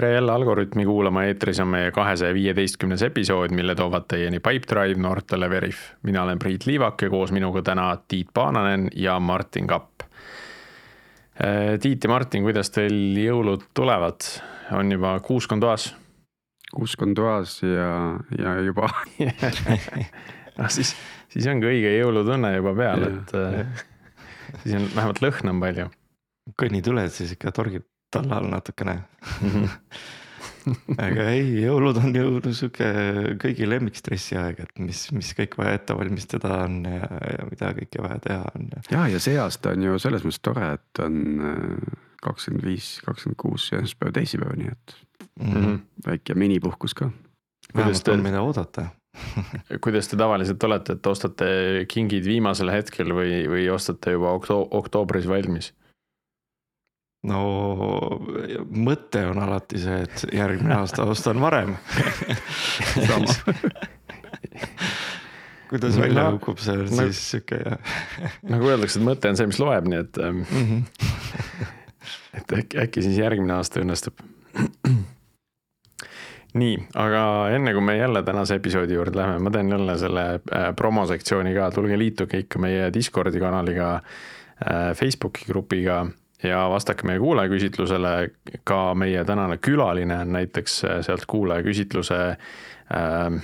tere jälle Algorütmi kuulama, eetris on meie kahesaja viieteistkümnes episood, mille toovad teieni Pipedrive, Nortal ja Veriff. mina olen Priit Liivak ja koos minuga täna Tiit Paananen ja Martin Kapp. Äh, Tiit ja Martin, kuidas teil jõulud tulevad, on juba kuusk on toas? kuusk on toas ja, ja juba noh, siis, siis ongi õige jõulutunne juba peal, et äh, siis on vähemalt lõhna on palju. kõnnituled siis ikka torgib tallal natukene aga ei, jõulud on ju sihuke kõigi lemmikstressi aeg, et mis, mis kõik vaja ette valmistada on ja, ja mida kõike vaja teha on. ja, ja see aasta on ju selles mõttes tore, et on äh, kakskümmend viis, kakskümmend kuus esmaspäev, teisipäev, nii et mm -hmm. väike minipuhkus ka. vähemalt on mida oodata kuidas te tavaliselt olete, et ostate kingid viimasel hetkel või, või ostate juba okto-, oktoobris valmis? No mõte on alati see, et järgmine aasta ostan varem kuidas no, välja kukub, see no, siis sihuke jah. nagu öeldakse, et mõte on see, mis loeb, nii et mm. -hmm. et äkki, äkki siis järgmine aasta õnnestub. nii, aga enne kui me jälle tänase episoodi juurde läheme, ma teen jälle selle äh, promosektsiooni ka, tulge liituge ikka meie Discordi kanaliga, äh, Facebooki grupiga ja vastake meie kuulajaküsitlusele, ka meie tänane külaline on näiteks äh, sealt kuulajaküsitluse äh,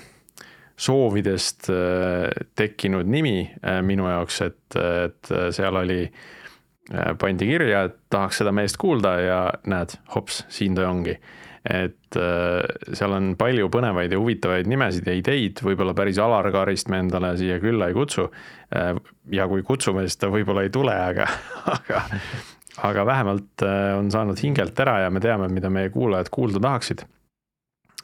soovidest äh, tekkinud nimi äh, minu jaoks, et, et seal oli äh,, pandi kirja, et tahaks seda meest kuulda ja näed, hops, siin ta ongi. et äh, seal on palju põnevaid ja huvitavaid nimesid ja ideid, võib-olla päris Alar Karist me endale siia külla ei kutsu äh,. ja kui kutsume, siis ta võib-olla ei tule, aga, aga aga vähemalt äh, on saanud hingelt ära ja me teame, mida meie kuulajad kuulda tahaksid.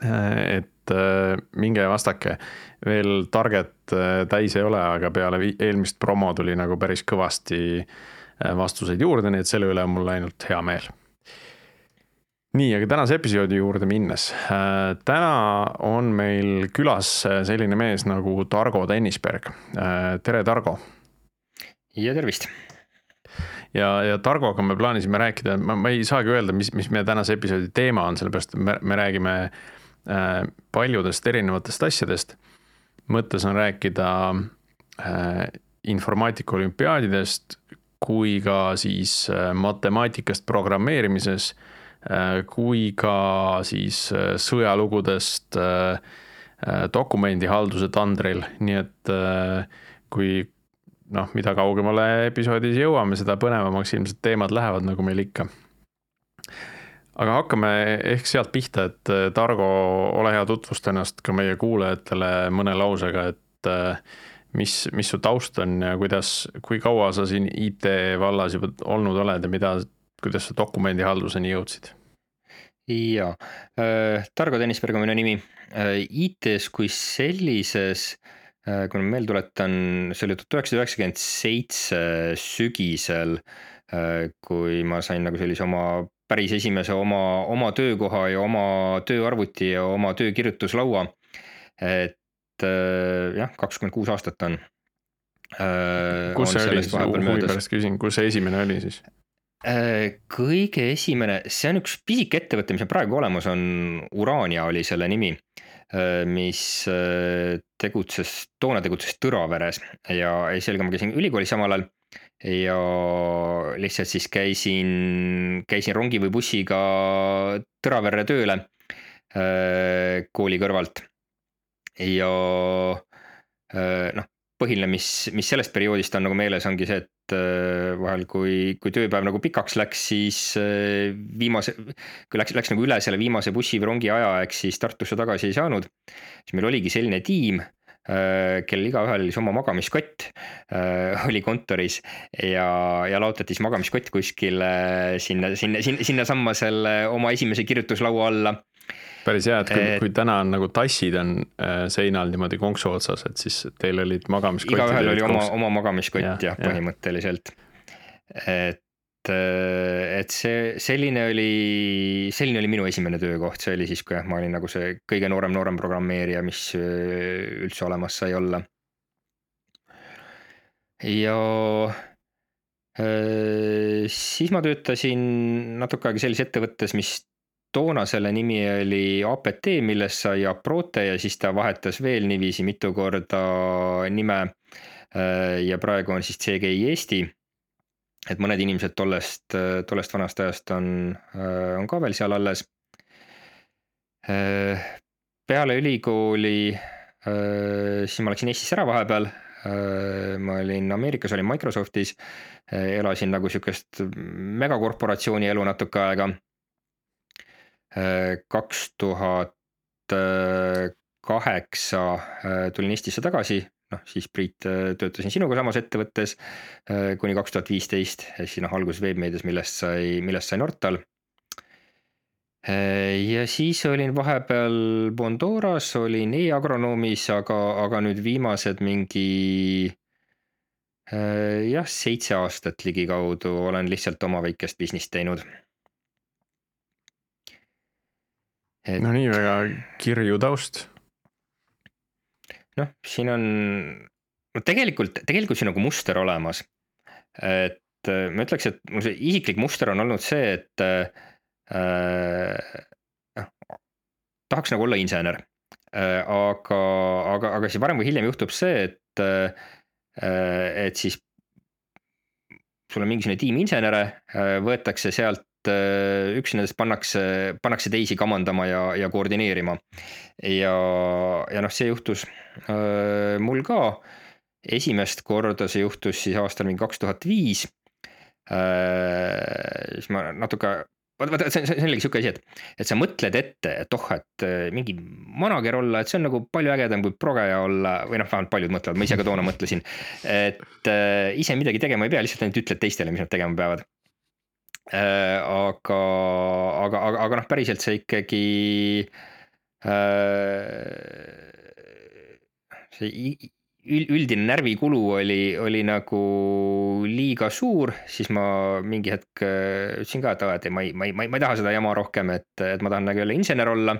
Äh, et äh, minge vastake, veel target täis ei ole, aga peale eelmist promo tuli nagu päris kõvasti vastuseid juurde, nii et selle üle on mul ainult hea meel nii, aga tänase episoodi juurde minnes. täna on meil külas selline mees nagu Targo Tennisberg. tere, Targo. ja tervist ja, ja Targoga me plaanisime rääkida, ma, ma ei saagi öelda, mis, mis meie tänase episoodi teema on, sellepärast et me, me räägime äh, paljudest erinevatest asjadest. mõttes on rääkida äh, informaatika olümpiaadidest kui ka siis äh, matemaatikast programmeerimises äh,, kui ka siis äh, sõjalugudest äh, äh dokumendihalduse tandril, nii et äh, kui noh, mida kaugemale episoodis jõuame, seda põnevamaks ilmselt teemad lähevad, nagu meil ikka. aga hakkame ehk sealt pihta, et äh, Targo, ole hea, tutvusta ennast ka meie kuulajatele mõne lausega, et äh, mis, mis su taust on ja kuidas, kui kaua sa siin IT vallas juba olnud oled ja mida, kuidas sa dokumendihalduseni jõudsid? jaa äh,, Targo Tõnisberg on minu nimi. IT-s kui sellises kui ma meelde tuletan, see oli tuhat üheksasada üheksakümmend seitse sügisel, äh, kui ma sain nagu sellise oma päris esimese oma, oma töökoha ja oma tööarvuti ja oma töökirjutuslaua. et äh, jah, kakskümmend kuus aastat on. kus see oli, huvi pärast küsin, kus see esimene oli siis? kõige esimene, see on üks pisike ettevõte, mis on praegu olemas, on Urania oli selle nimi Äh, mis äh, tegutses, toona tegutses Tõraveres ja sellega ma käisin ülikoolis samal ajal. ja lihtsalt siis käisin, käisin rongi või bussiga Tõraverre tööle äh, kooli kõrvalt. ja noh, põhiline, mis, mis sellest perioodist on nagu meeles, ongi see, et äh, vahel, kui, kui tööpäev nagu pikaks läks, siis äh, viimase, kui läks, läks nagu üle selle viimase bussi või rongi ajaeg, siis Tartusse tagasi ei saanud. siis meil oligi selline tiim äh, kellel igaühel oli oma magamiskott oli kontoris ja, ja laotati siis magamiskott kuskile sinna, sinna, sinna, sinnasamma selle oma esimese kirjutuslaua alla päris hea, et kui, kui täna on nagu tassid on äh, seinal niimoodi konksu otsas, et siis teil olid magamiskotid. igaühel oli oma, oma magamiskott jah ja, ja, põhimõtteliselt. et, äh, et see, selline oli, selline oli minu esimene töökoht, see oli siis, kui jah, ma olin nagu see kõige noorem, noorem programmeerija, mis äh, üldse olemas sai olla. ja siis ma töötasin natuke aega sellises ettevõttes, mis toona selle nimi oli APT, millest sai Aprote ja siis ta vahetas veel niiviisi mitu korda nime. ja praegu on siis CGI Eesti. et mõned inimesed tollest, tollest vanast ajast on, on ka veel seal alles. peale ülikooli, siis ma läksin Eestisse ära vahepeal ma olin Ameerikas, olin Microsoftis, elasin nagu sihukest megakorporatsiooni elu natuke aega. Kaks tuhat kaheksa tulin Eestisse tagasi, noh siis Priit töötasin sinuga samas ettevõttes kuni kaks tuhat viisteist, ehk siis noh alguses veebmeedias, millest sai, millest sai Nortal. Ja siis olin vahepeal Bondoras, olin e-agronoomis, aga, aga nüüd viimased mingi jah, seitse aastat ligikaudu olen lihtsalt oma väikest business't teinud. Et... no nii väga kirju taust. noh, siin on, no tegelikult, tegelikult siin nagu muster olemas. et ma ütleks, et mul see isiklik muster on olnud see, et noh, tahaks nagu olla insener. Äh, aga, aga, aga siis varem või hiljem juhtub see, et, äh, et siis sul on mingisugune tiim insenere, võetakse sealt üks nendest pannakse, pannakse teisi kamandama ja, ja koordineerima. ja, ja noh, see juhtus äh, mul ka. esimest korda see juhtus siis aastal mingi kaks tuhat viis. siis ma natuke vaata, vaata, see on, see on jällegi sihuke asi, et, et sa mõtled ette, et oh, et äh, mingi manager olla, et see on nagu palju ägedam kui progeja olla või noh, vähemalt paljud mõtlevad, ma ise ka toona mõtlesin. et äh, ise midagi tegema ei pea, lihtsalt ainult ütled teistele, mis nad tegema peavad äh,. Aga, aga, aga, aga noh, päriselt see ikkagi äh,. see üldine närvikulu oli, oli nagu liiga suur, siis ma mingi hetk äh, ütlesin ka, et aa, et ei, ma ei, ma ei, ma ei taha seda jama rohkem, et, et ma tahan nagu jälle insener olla.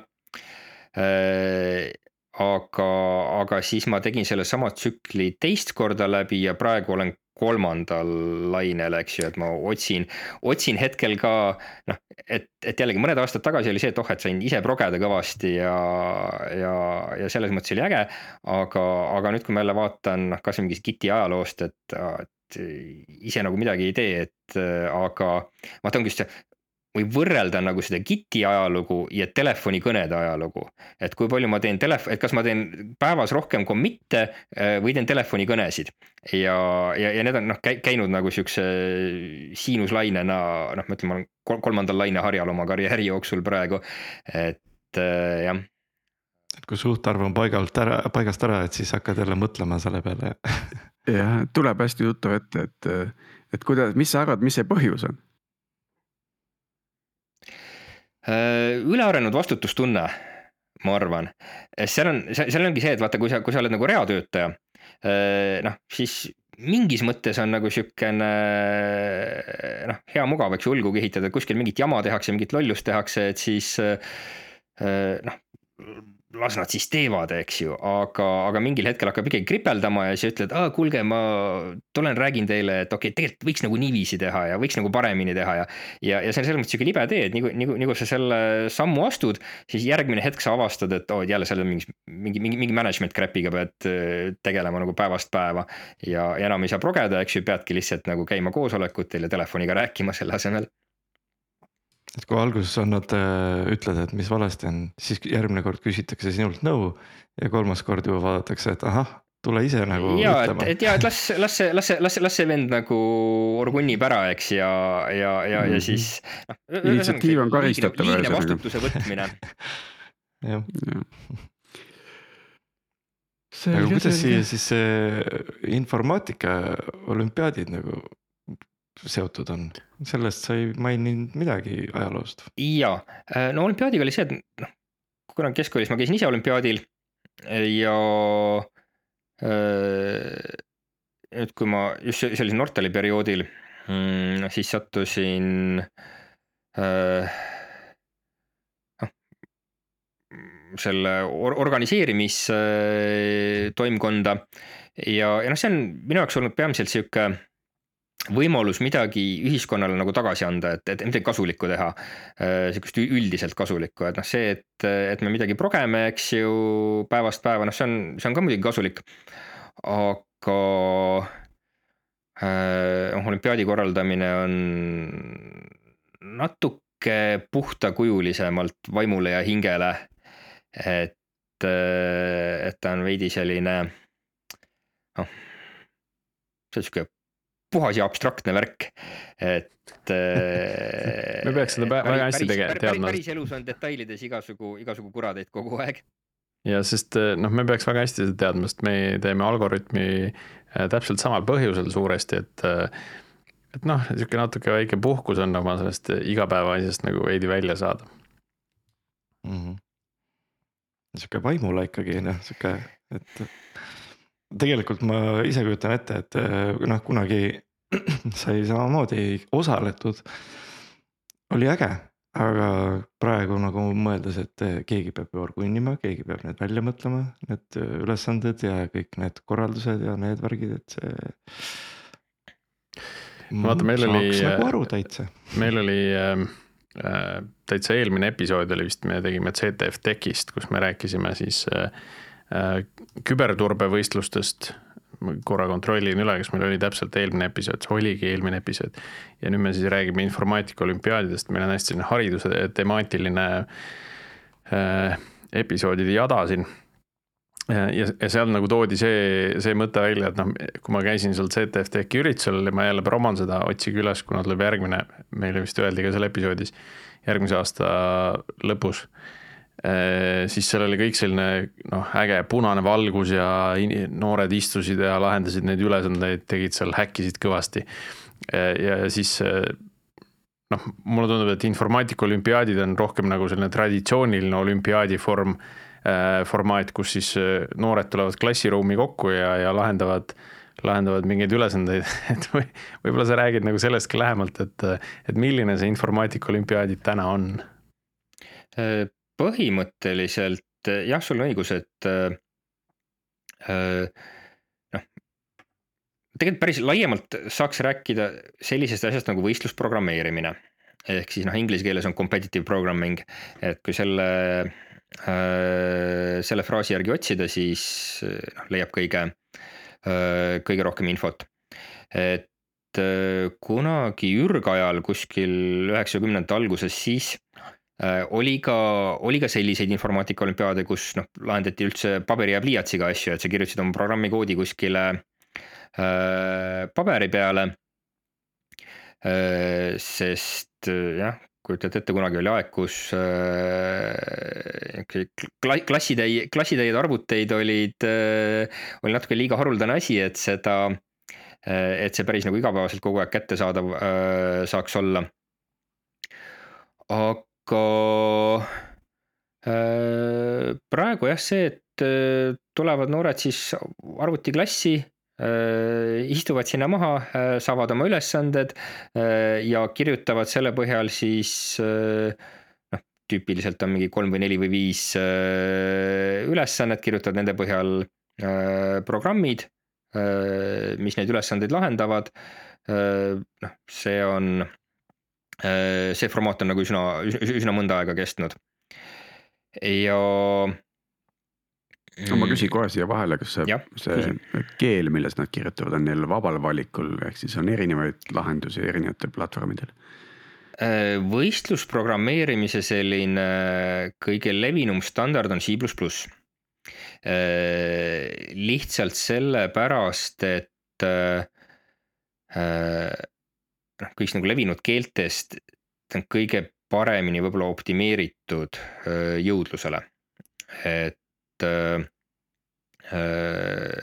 Aga, aga siis ma tegin sellesama tsükli teist korda läbi ja praegu olen kolmandal lainel, eks ju, et ma otsin, otsin hetkel ka noh, et, et jällegi mõned aastad tagasi oli see, et oh, et sain ise progeda kõvasti ja, ja, ja selles mõttes oli äge. aga, aga nüüd, kui ma jälle vaatan noh, kasvõi mingist Giti ajaloost, et, et ise nagu midagi ei tee, et aga vaata, ongi just see või võrrelda nagu seda Giti ajalugu ja telefonikõnede ajalugu. et kui palju ma teen telef-, et kas ma teen päevas rohkem commit'e äh, või teen telefonikõnesid. ja, ja, ja need on noh, käinud nagu siukse siinuslainena, noh, ma ütlen, ma olen kolmandal laineharjal oma karjääri jooksul praegu, et äh, jah et kui suhtarv on paigalt ära, paigast ära, et siis hakkad jälle mõtlema selle peale jah, tuleb hästi tuttav ette, et, et kuidas, mis sa arvad, mis see põhjus on? Äh, ülearenenud vastutustunne, ma arvan, seal on, seal ongi see, et vaata, kui sa, kui sa oled nagu reatöötaja, äh, noh, siis mingis mõttes on nagu sihukene noh, hea mugav, eks ju, õlgu ehitada, kuskil mingit jama tehakse, mingit lollust tehakse, et siis äh, noh las nad siis teevad, eks ju, aga, aga mingil hetkel hakkab ikkagi kripeldama ja siis ütled, kuulge, ma tulen räägin teile, et okei okay,, tegelikult võiks nagu niiviisi teha ja võiks nagu paremini teha ja. ja, ja see on selles mõttes sihuke libe tee, et nii kui, nii kui, nii kui sa selle sammu astud, siis järgmine hetk sa avastad, et oo oh,, jälle seal on mingi, mingi, mingi, mingi management crap'iga pead äh, tegelema nagu päevast päeva. ja, ja enam ei saa progeda, eks ju, peadki lihtsalt nagu käima koosolekutel ja telefoniga rääkima selle asemel et kui alguses annad, äh, ütled, et mis valesti on, siis järgmine kord küsitakse sinult nõu ja kolmas kord juba vaadatakse, et ahah, tule ise nagu. ja, et, et ja, et las, las see, las see, las see, las see vend nagu orgunnib ära, eks ja, ja, ja mm, -hmm. ja siis noh. initsiatiiv on karistatav. liigne vastutuse võtmine jah ja. aga kuidas siia siis see informaatika olümpiaadid nagu seotud on? Sellest sa ei maininud midagi ajaloost. ja, äh, no olümpiaadiga oli see, et noh, kunagi keskkoolis ma käisin ise olümpiaadil ja äh, nüüd, kui ma just sellisel Nortali perioodil mm,, siis sattusin äh, noh, selle or organiseerimistoimkonda ja, ja noh, see on minu jaoks olnud peamiselt sihuke võimalus midagi ühiskonnale nagu tagasi anda, et, et midagi kasulikku teha. sihukest üldiselt kasulikku, et noh, see, et, et me midagi progeme, eks ju, päevast päeva, noh, see on, see on ka muidugi kasulik. aga noh, olümpiaadi korraldamine on natuke puhtakujulisemalt vaimule ja hingele. et, et ta on veidi selline noh, see on sihuke puhas ja abstraktne värk, et me peaks seda väga hästi tegema, teadma. päris elus on detailides igasugu, igasugu kuradeid kogu aeg. ja sest noh, me peaks väga hästi seda teadma, sest me teeme algoritmi äh, täpselt samal põhjusel suuresti, et äh, et noh, niisugune natuke väike puhkus on oma sellest igapäevaasjast nagu veidi välja saada mm. -hmm. sihuke vaimule ikkagi noh, sihuke, et tegelikult ma ise kujutan ette, et eh, noh, kunagi sai samamoodi osaletud. oli äge, aga praegu nagu mõeldes, et eh, keegi peab ju orgunnima, keegi peab need välja mõtlema, need eh, ülesanded ja kõik need korraldused ja need värgid, et see. vaata, meil oli. nagu aru täitsa. meil oli äh, täitsa eelmine episood oli vist, me tegime CTF Techist, kus me rääkisime siis äh, Äh, küberturbevõistlustest, korra kontrollin üle, kas meil oli täpselt eelmine episood, see oligi eelmine episood. ja nüüd me siis räägime informaatika olümpiaadidest, meil on hästi selline hariduse temaatiline äh, episoodide jada siin ja, ja seal nagu toodi see, see mõte välja, et noh, kui ma käisin seal CTFTech üritusel ma jälle promon seda, otsige üles, kuna tuleb järgmine, meile vist öeldi ka seal episoodis, järgmise aasta lõpus Äh, siis seal oli kõik selline noh, äge punane valgus ja noored istusid ja lahendasid neid ülesandeid, tegid seal, häkkisid kõvasti. Äh, ja siis äh, noh, mulle tundub, et informaatika olümpiaadid on rohkem nagu selline traditsiooniline olümpiaadi vorm, formaat, kus siis noored tulevad klassiruumi kokku ja, ja lahendavad lahendavad mingeid ülesandeid, et või, võib-olla sa räägid nagu sellest ka lähemalt, et, et milline see informaatika olümpiaadid täna on? Põhimõtteliselt jah, sul on õigus, et äh, äh, noh, tegelikult päris laiemalt saaks rääkida sellisest asjast nagu võistlusprogrammeerimine. ehk siis noh, inglise keeles on competitive programming, et kui selle selle fraasi järgi otsida, siis noh, leiab kõige kõige rohkem infot. et kunagi ürgajal kuskil üheksakümnendate alguses, siis oli ka, oli ka selliseid informaatika olümpiaade, kus noh, lahendati üldse paberi ja pliiatsiga asju, et sa kirjutasid oma programmi koodi kuskile äh, paberi peale äh,. sest äh, jah, kujutad ette, kunagi oli aeg, kus äh, klassitäie, klassitäied arvuteid olid äh,, oli natuke liiga haruldane asi, et seda äh,, et see päris nagu igapäevaselt kogu aeg kättesaadav äh, saaks olla. aga aga äh, praegu jah, see, et äh, tulevad noored siis arvutiklassi äh,, istuvad sinna maha saavad oma ülesanded ja kirjutavad selle põhjal siis noh, tüüpiliselt on mingi kolm või neli või viis ülesannet, kirjutavad nende põhjal programmid mis neid ülesandeid lahendavad. Noh, see on see formaat on nagu üsna, üsna mõnda aega kestnud. ja. no ma küsin kohe siia vahele, kas see, see keel, milles nad kirjutavad, on neil vabal valikul, ehk siis on erinevaid lahendusi erinevatel platvormidel? Äh, võistlusprogrammeerimise selline kõige levinum standard on C pluss pluss. Äh, lihtsalt sellepärast, et noh, kõigist nagu levinud keeltest ta on kõige paremini võib-olla optimeeritud jõudlusele. et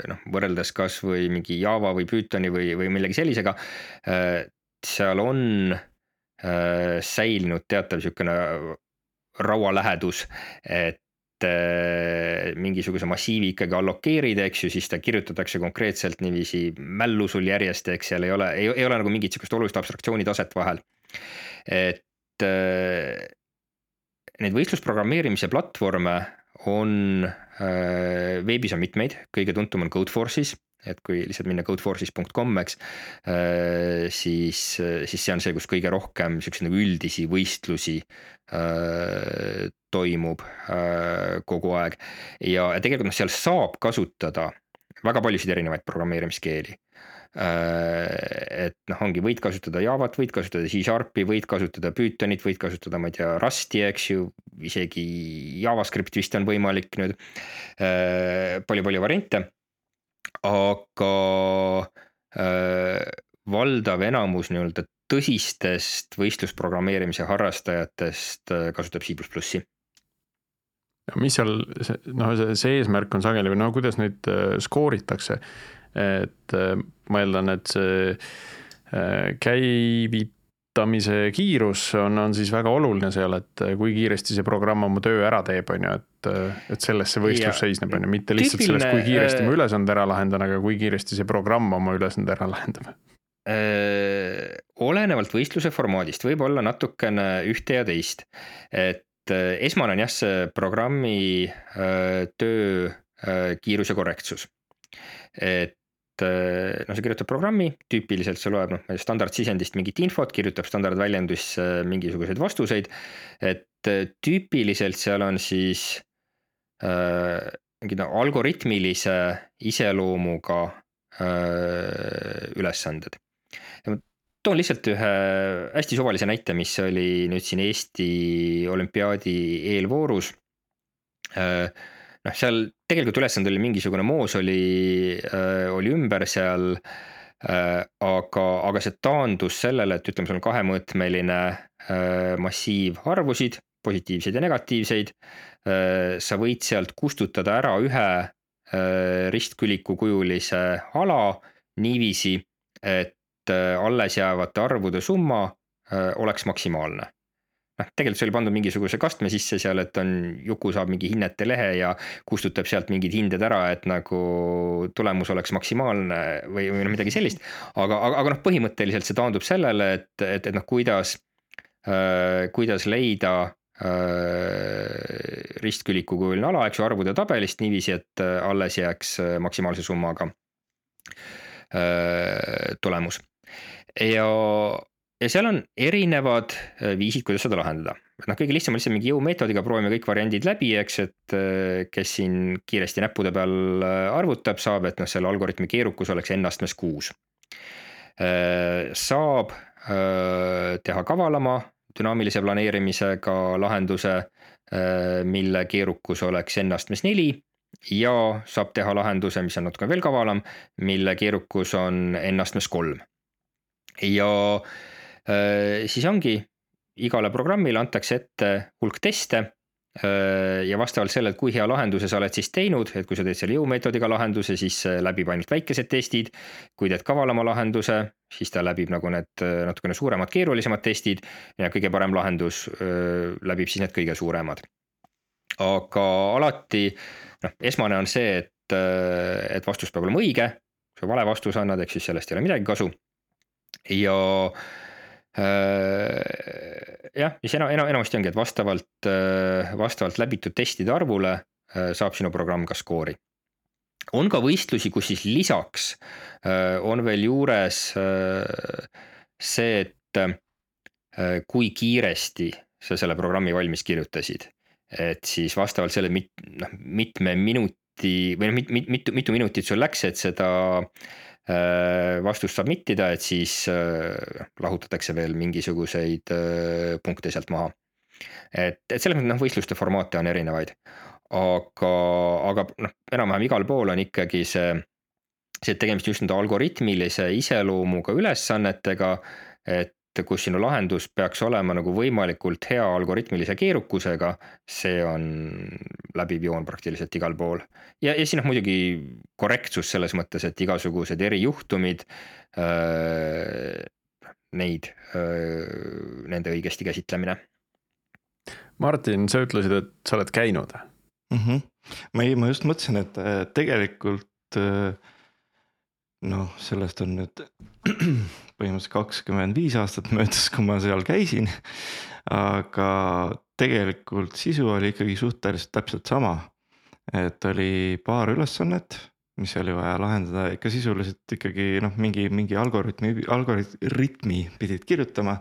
noh, võrreldes kasvõi mingi Java või Pythoni või, või millegi sellisega. seal on säilinud teatav sihukene raualähedus, et mingisuguse massiivi ikkagi allokeerida, eks ju, siis ta kirjutatakse konkreetselt niiviisi mällu sul järjest, eks seal ei ole, ei, ei ole nagu mingit sihukest olulist abstraktsiooni taset vahel. et äh, neid võistlusprogrammeerimise platvorme on äh,, veebis on mitmeid, kõige tuntum on Codeforce'is et kui lihtsalt minna codeforces.com, eks. siis, siis see on see, kus kõige rohkem siukseid nagu üldisi võistlusi toimub kogu aeg ja tegelikult noh, seal saab kasutada väga paljusid erinevaid programmeerimiskeeli et noh, ongi, võid kasutada Javat, võid kasutada C-Sharpi, võid kasutada Pythonit, võid kasutada, ma ei tea, Rusti, eks ju, isegi JavaScript vist on võimalik nüüd palju,. palju-palju variante, aga äh, valdav enamus nii-öelda tõsistest võistlusprogrammeerimise harrastajatest kasutab C++-i mis seal, noh, see, see eesmärk on sageli või no kuidas neid skooritakse? Et äh, ma eeldan, et see äh, käivitamise kiirus on, on siis väga oluline seal, et äh, kui kiiresti see programm oma töö ära teeb, on ju, et, et selles see võistlus ja. seisneb, on ju, mitte lihtsalt Tüüpiline, selles, kui kiiresti ma ülesande ära lahendan, aga kui kiiresti see programm oma ülesande ära lahendab olenevalt võistluse formaadist võib olla natukene ühte ja teist, et esmane on jah, see programmi töö kiirus ja korrektsus. et Eh, noh, sa kirjutad programmi, tüüpiliselt see loeb noh, standardsisendist mingit infot, kirjutab standardväljendusse mingisuguseid vastuseid. et eh, tüüpiliselt seal on siis äh, mingid no, algoritmilise iseloomuga äh, ülesanded. toon lihtsalt ühe hästi suvalise näite, mis oli nüüd siin Eesti olümpiaadi eelvoorus äh, noh, seal tegelikult ülesande oli mingisugune moos oli äh,, oli ümber seal äh,. aga, aga see taandus sellele, et ütleme, sul on kahemõõtmeline äh, massiiv arvusid, positiivseid ja negatiivseid äh,. sa võid sealt kustutada ära ühe äh, ristküliku kujulise ala niiviisi, et äh, alles jäävate arvude summa äh, oleks maksimaalne noh, tegelikult see oli pandud mingisuguse kastme sisse seal, et on, Juku saab mingi hinnete lehe ja kustutab sealt mingid hinded ära, et nagu tulemus oleks maksimaalne või, või noh, midagi sellist. aga, aga, aga noh, põhimõtteliselt see taandub sellele, et, et, et noh, kuidas äh,, kuidas leida äh, ristkülikukujuline ala, eks ju, arvude tabelist niiviisi, et äh, alles jääks äh, maksimaalse summaga äh, tulemus. ja ja seal on erinevad äh, viisid, kuidas seda lahendada. et noh, kõige lihtsam on lihtsalt mingi jõumeetodiga, proovime kõik variandid läbi, eks, et äh, kes siin kiiresti näppude peal äh, arvutab, saab, et noh, selle algoritmi keerukus oleks n-astmes kuus. saab teha kavalama dünaamilise planeerimisega lahenduse, mille keerukus oleks n-astmes neli ja saab teha lahenduse, mis on natuke veel kavalam, mille keerukus on n-astmes kolm. ja äh, siis ongi, igale programmile antakse ette hulk teste äh, ja vastavalt sellele, et kui hea lahenduse sa oled siis teinud, et kui sa teed selle jõumeetodiga lahenduse, siis läbib ainult väikesed testid. kui teed kavalama lahenduse, siis ta läbib nagu need äh, natukene suuremad, keerulisemad testid ja kõige parem lahendus läbib siis need kõige suuremad. aga alati noh, esmane on see, et, et vastus peab olema õige. kui sa vale vastuse annad, ehk siis sellest ei ole midagi kasu. ja Äh, jah, mis enam, enam, enamasti ongi, et vastavalt, äh, vastavalt läbitud testide arvule äh, saab sinu programm ka skoori. on ka võistlusi, kus siis lisaks on veel juures see, et kui kiiresti sa selle programmi valmis kirjutasid. et siis vastavalt sellele mit-, noh mitme minuti või noh, mit-, mit-, mitu, mitu minutit sul läks, et seda äh, Äh, vastust submit ida, et siis äh, lahutatakse veel mingisuguseid äh, punkte sealt maha. et, et selles mõttes noh, võistluste formaate on erinevaid. aga, aga noh, enam-vähem igal pool on ikkagi see, see, tegemist just nende algoritmilise iseloomuga ülesannetega. et kus sinu lahendus peaks olema nagu võimalikult hea algoritmilise keerukusega, see on läbiv joon praktiliselt igal pool. ja, ja siis noh, muidugi korrektsus selles mõttes, et igasugused erijuhtumid äh,, neid äh,, nende õigesti käsitlemine. Martin, sa ütlesid, et sa oled käinud mm. -hmm. ma ei, ma just mõtlesin, et äh, tegelikult äh, noh, sellest on nüüd põhimõtteliselt kakskümmend viis aastat möödas, kui ma seal käisin. aga tegelikult sisu oli ikkagi suhteliselt täpselt sama. et oli paar ülesannet, mis oli vaja lahendada ikka sisuliselt ikkagi noh, mingi, mingi algoritmi, algoritmi pidid kirjutama.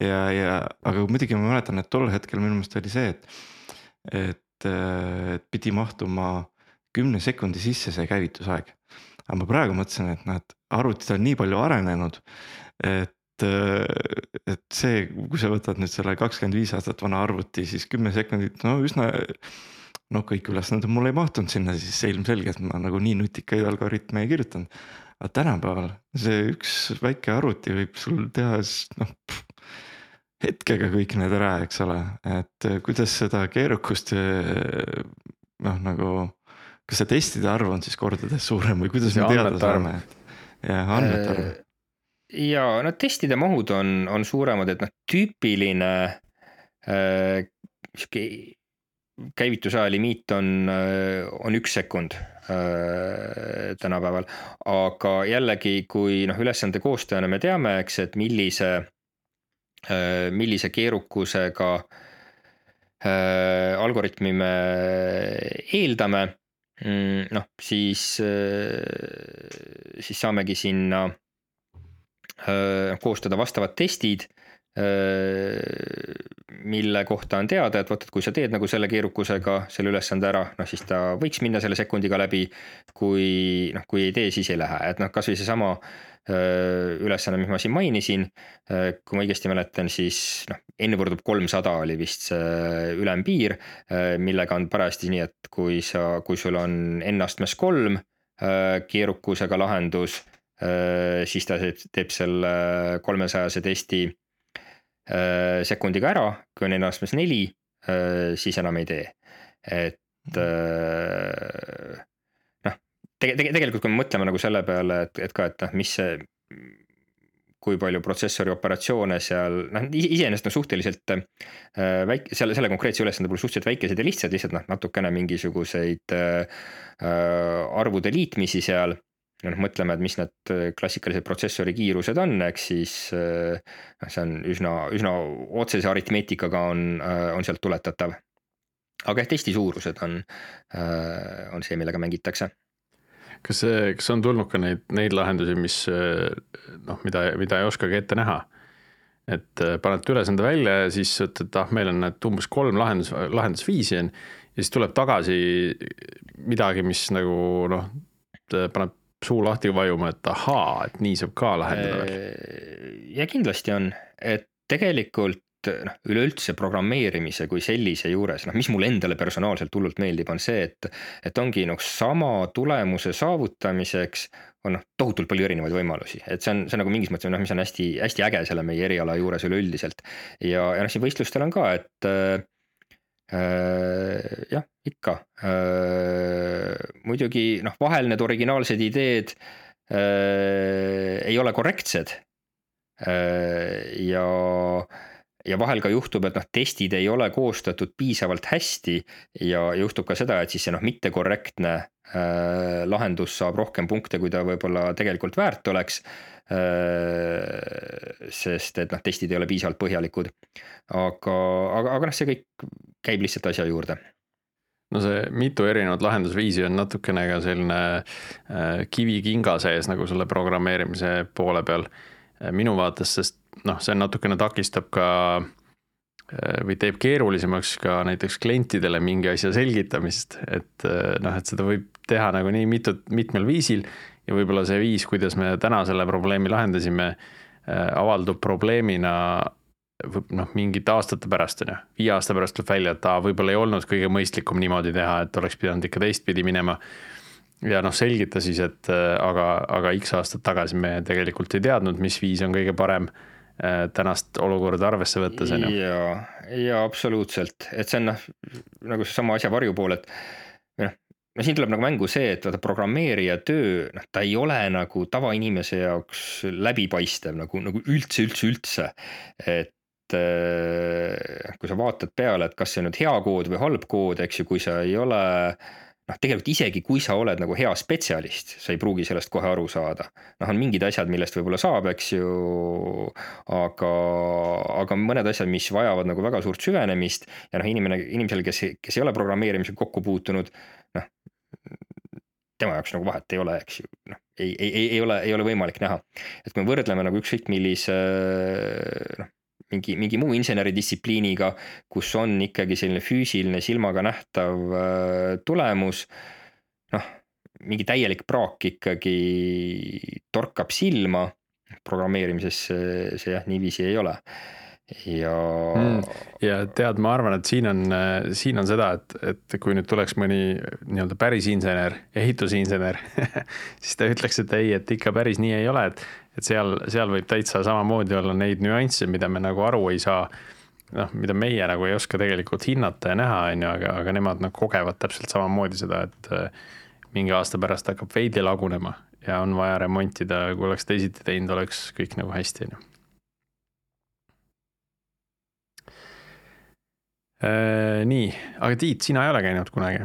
ja, ja aga muidugi ma mäletan, et tol hetkel minu meelest oli see, et, et, et pidi mahtuma kümne sekundi sisse see käivitusaeg. aga ma praegu mõtlesin, et noh, et arvutid on nii palju arenenud, et, et see, kui sa võtad nüüd selle kakskümmend viis aastat vana arvuti, siis kümme sekundit, no üsna noh, kõik ülesanded mul ei mahtunud sinna, siis ilmselgelt ma nagu nii nutikaid algoritme ei kirjutanud. aga tänapäeval see üks väike arvuti võib sul teha noh hetkega kõik need ära, eks ole, et kuidas seda keerukust noh, nagu kas see testide arv on siis kordades suurem või kuidas me teada saame? Jah, andmete arv. Äh, ja no testide mahud on, on suuremad, et noh, tüüpiline äh, sihuke käivitusaja limiit on, äh, on üks sekund äh, tänapäeval. aga jällegi, kui noh, ülesande koostajana me teame, eks, et millise äh,, millise keerukusega äh, algoritmi me eeldame noh siis äh,, siis saamegi sinna äh, koostada vastavad testid mille kohta on teada, et vot, et kui sa teed nagu selle keerukusega selle ülesande ära, noh siis ta võiks minna selle sekundiga läbi. kui noh, kui ei tee, siis ei lähe, et noh, kasvõi seesama ülesanne, mis ma siin mainisin. kui ma õigesti mäletan, siis noh, n võrdub kolmsada oli vist see ülempiir, millega on parajasti nii, et kui sa, kui sul on n astmes kolm keerukusega lahendus, siis ta teeb selle kolmesajase testi sekundiga ära, kui on n-astmes neli, äh, siis enam ei tee. et mhm. äh, noh, tege-, tege-, tegelikult kui me mõtleme nagu selle peale, et, et ka, et noh, mis see kui palju protsessori operatsioone seal, noh iseenesest on suhteliselt äh, väike, selle, selle konkreetse ülesande puhul suhteliselt väikesed ja lihtsad, lihtsalt noh, natukene mingisuguseid äh, arvude liitmisi seal noh, mõtleme, et mis need äh, klassikalised protsessori kiirused on, eks siis äh, noh, see on üsna, üsna otsese aritmeetikaga on, äh, on sealt tuletatav. aga jah, testi suurused on, on see, millega mängitakse kas see, kas on tulnud ka neid, neid lahendusi, mis noh, mida, mida ei oskagi ette näha? et panete ülesande välja ja siis ütled, et ah, meil on need umbes kolm lahendus, lahendusviisi on. ja siis tuleb tagasi midagi, mis nagu noh, paneb suu lahti vajuma, et ahaa, et nii saab ka lahendada veel? ja kindlasti on, et tegelikult noh, üleüldse programmeerimise kui sellise juures, noh, mis mulle endale personaalselt hullult meeldib, on see, et, et ongi noh, sama tulemuse saavutamiseks on noh, tohutult palju erinevaid võimalusi, et see on, see on nagu mingis mõttes noh, mis on hästi-hästi äge selle meie eriala juures üleüldiselt. ja, ja noh, siin võistlustel on ka, et Äh, jah, ikka. Äh, muidugi noh, vahel need originaalsed ideed äh, ei ole korrektsed. ja, ja vahel ka juhtub, et noh, testid ei ole koostatud piisavalt hästi ja juhtub ka seda, et siis see noh, mittekorrektne lahendus saab rohkem punkte, kui ta võib-olla tegelikult väärt oleks sest et noh, testid ei ole piisavalt põhjalikud. aga, aga, aga noh, see kõik käib lihtsalt asja juurde. No see mitu erinevat lahendusviisi on natukene ka selline kivi kinga sees nagu selle programmeerimise poole peal. Minu vaates, sest noh, see natukene takistab ka või teeb keerulisemaks ka näiteks klientidele mingi asja selgitamist, et noh, et seda võib teha nagu nii mitut, mitmel viisil ja võib-olla see viis, kuidas me täna selle probleemi lahendasime, äh, avaldub probleemina noh, mingite aastate pärast, on ju. viie aasta pärast tuleb välja, et aa, võib-olla ei olnud kõige mõistlikum niimoodi teha, et oleks pidanud ikka teistpidi minema. ja noh, selgita siis, et äh, aga, aga X aastat tagasi me tegelikult ei teadnud, mis viis on kõige parem äh, tänast olukorda arvesse võttes, on ju. ja, ja absoluutselt, et see on noh, nagu seesama asja varjupool, et no siin tuleb nagu mängu see, et vaata programmeerija töö, noh, ta ei ole nagu tavainimese jaoks läbipaistev nagu, nagu üldse, üldse, üldse. et äh, kui sa vaatad peale, et kas see on nüüd hea kood või halb kood, eks ju, kui sa ei ole noh, tegelikult isegi kui sa oled nagu hea spetsialist, sa ei pruugi sellest kohe aru saada. noh, on mingid asjad, millest võib-olla saab, eks ju. aga, aga mõned asjad, mis vajavad nagu väga suurt süvenemist ja noh, inimene, inimesel, kes, kes ei ole programmeerimisega kokku puutunud, noh tema jaoks nagu vahet ei ole, eks ju, noh, ei, ei, ei, ei ole, ei ole võimalik näha. et kui me võrdleme nagu ükskõik millise noh, mingi, mingi muu inseneridistsipliiniga, kus on ikkagi selline füüsiline silmaga nähtav äh, tulemus. noh, mingi täielik praak ikkagi torkab silma, programmeerimises see, jah, niiviisi ei ole ja mm.. ja tead, ma arvan, et siin on, siin on seda, et, et kui nüüd tuleks mõni nii-öelda päris insener, ehitusinsener siis ta ütleks, et ei, et ikka päris nii ei ole, et, et seal, seal võib täitsa samamoodi olla neid nüansse, mida me nagu aru ei saa. noh, mida meie nagu ei oska tegelikult hinnata ja näha, on ju, aga, aga nemad nagu kogevad täpselt samamoodi seda, et äh, mingi aasta pärast hakkab veidi lagunema ja on vaja remontida, kui oleks teisiti teinud, oleks kõik nagu hästi, on ju nii, aga Tiit, sina ei ole käinud kunagi?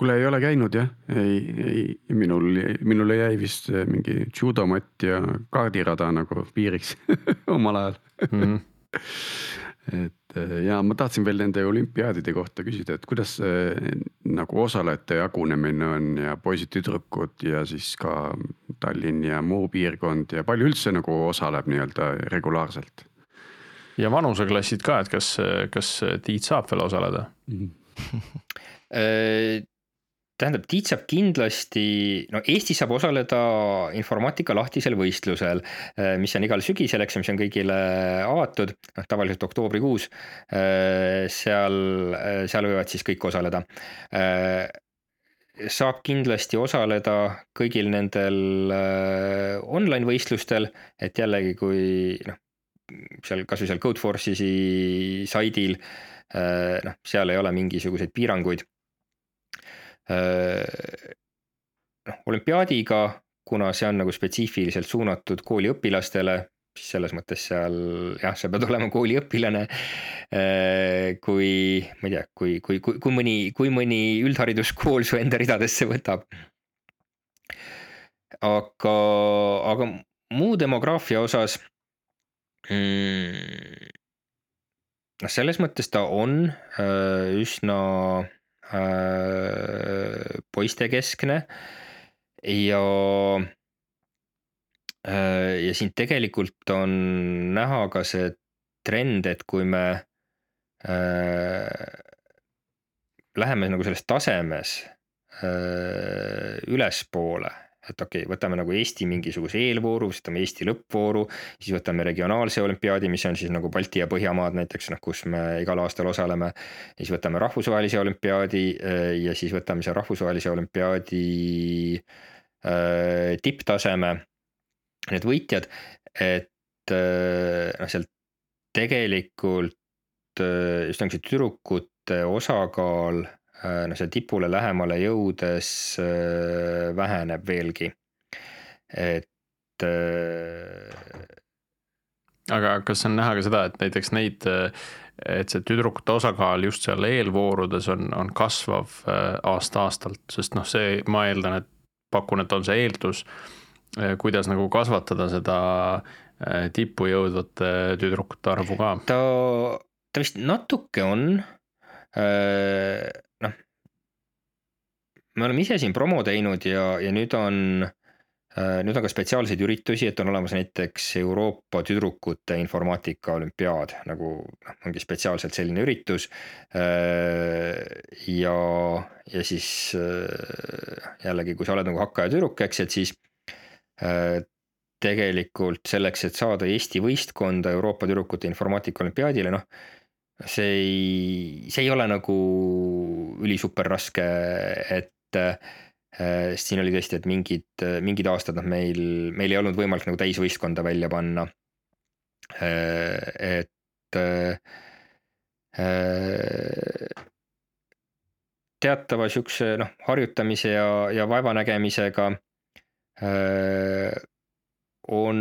kuule, ei ole käinud jah, ei, ei minul, minule jäi vist mingi judomatt ja kaardirada nagu piiriks omal ajal mm. -hmm. et ja ma tahtsin veel nende olümpiaadide kohta küsida, et kuidas see nagu osalejate jagunemine on ja poisid-tüdrukud ja siis ka Tallinn ja muu piirkond ja palju üldse nagu osaleb nii-öelda regulaarselt ja vanuseklassid ka, et kas, kas Tiit saab veel osaleda? -hmm. tähendab, Tiit saab kindlasti, no Eestis saab osaleda informaatika lahtisel võistlusel, äh, mis on igal sügisel, eks ju, mis on kõigile avatud, noh tavaliselt oktoobrikuus. Äh, seal, seal võivad siis kõik osaleda saab kindlasti osaleda kõigil nendel online võistlustel, et jällegi, kui noh, seal kasvõi seal Codeforce'i saidil, äh, noh, seal ei ole mingisuguseid piiranguid. Äh, noh, olümpiaadiga, kuna see on nagu spetsiifiliselt suunatud kooliõpilastele, siis selles mõttes seal jah, sa pead olema kooliõpilane. Äh, kui ma ei tea, kui, kui, kui, kui mõni, kui mõni üldhariduskool su enda ridadesse võtab. aga, aga muu demograafia osas mm,? noh, selles mõttes ta on äh, üsna äh, poistekeskne ja äh, ja siin tegelikult on näha ka see trend, et kui me äh, läheme nagu selles tasemes äh, ülespoole et okei okay,, võtame nagu Eesti mingisuguse eelvooru, siis võtame Eesti lõppvooru, siis võtame regionaalse olümpiaadi, mis on siis nagu Balti ja Põhjamaad näiteks noh, kus me igal aastal osaleme. siis võtame rahvusvahelise olümpiaadi eh, ja siis võtame seal rahvusvahelise olümpiaadi äh, tipptaseme. Need võitjad, et äh, noh, seal tegelikult just nagu see tüdrukute osakaal Äh, no seal tipule lähemale jõudes äh, väheneb veelgi, et. Äh, aga kas on näha ka seda, et näiteks neid, et see tüdrukute osakaal just seal eelvoorudes on, on kasvav aasta-aastalt, sest noh, see, ma eeldan, et pakun, et on see eeldus, kuidas nagu kasvatada seda tippu jõudvate tüdrukute arvu ka? ta, ta vist natuke on noh, me oleme ise siin promo teinud ja, ja nüüd on, äh, nüüd on ka spetsiaalseid üritusi, et on olemas näiteks Euroopa tüdrukute informaatika olümpiaad nagu noh, ongi spetsiaalselt selline üritus. Äh, ja, ja siis äh, jällegi, kui sa oled nagu hakkaja tüdruk, eks, et siis tegelikult selleks, et saada Eesti võistkonda Euroopa tüdrukute informaatika olümpiaadile, noh see ei, see ei ole nagu ülisuper raske, et äh, siin oli tõesti, et mingid, mingid aastad noh, meil, meil ei olnud võimalik nagu täisvõistkonda välja panna äh,. et äh, teatava siukse noh, harjutamise ja, ja vaevanägemisega äh, on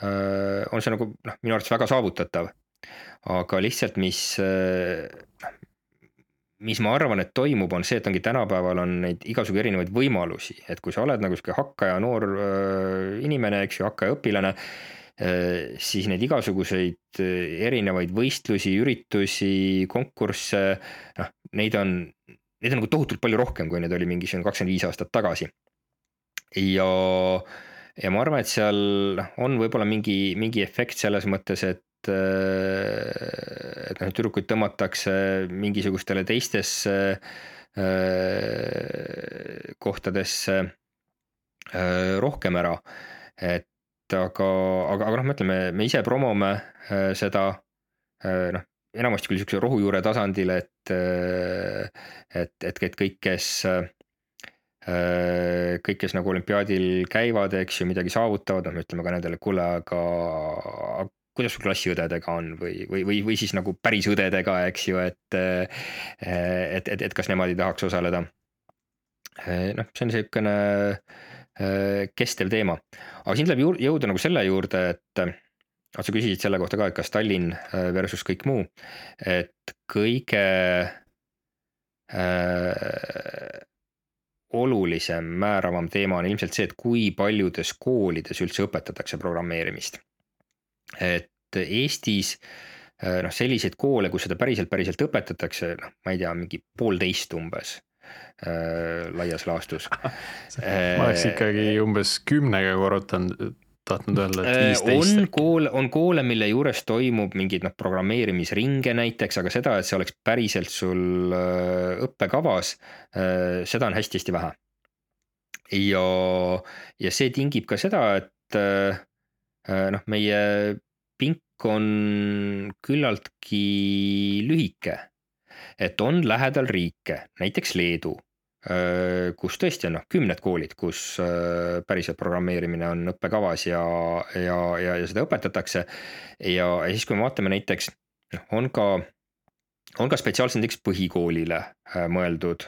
äh,, on see nagu noh, minu arvates väga saavutatav aga lihtsalt, mis, noh, mis ma arvan, et toimub, on see, et ongi tänapäeval on neid igasugu erinevaid võimalusi, et kui sa oled nagu sihuke hakkaja noor inimene, eks ju, hakkaja õpilane siis neid igasuguseid erinevaid võistlusi, üritusi, konkursse, noh, neid on, neid on nagu tohutult palju rohkem, kui neid oli mingisugune kakskümmend viis aastat tagasi. ja, ja ma arvan, et seal noh, on võib-olla mingi, mingi efekt selles mõttes, et et noh, tüdrukuid tõmmatakse mingisugustele teistesse kohtadesse rohkem ära. et aga, aga, aga noh, me ütleme, me ise promome seda noh, enamasti küll sihukese rohujuure tasandil, et, et, et, et kõik, kes, kõik, kes nagu olümpiaadil käivad, eks ju, midagi saavutavad, noh, me ütleme ka nendele, kuule, aga kuidas sul klassiõdedega on või, või, või, või siis nagu päris õdedega, eks ju, et, et, et, et kas nemad ei tahaks osaleda. noh, see on niisugune kestev teema, aga siin tuleb jõuda nagu selle juurde, et sa küsisid selle kohta ka, et kas Tallinn versus kõik muu, et kõige äh, olulisem, määravam teema on ilmselt see, et kui paljudes koolides üldse õpetatakse programmeerimist. Et Eestis äh, noh, selliseid koole, kus seda päriselt, päriselt õpetatakse, noh, ma ei tea, mingi poolteist umbes äh, laias laastus ma oleks ikkagi umbes kümnega korrutanud tahtnud öelda, et äh, viisteist. on koole, on koole, mille juures toimub mingeid noh, programmeerimisringe näiteks, aga seda, et see oleks päriselt sul äh, õppekavas, äh, seda on hästi-hästi vähe. ja, ja see tingib ka seda, et noh, meie pink on küllaltki lühike. et on lähedal riike, näiteks Leedu Äh, kus tõesti on noh, kümned koolid, kus äh, päriselt programmeerimine on õppekavas ja, ja, ja, ja seda õpetatakse. ja siis, kui me vaatame näiteks, noh, on ka, on ka spetsiaalselt näiteks põhikoolile äh, mõeldud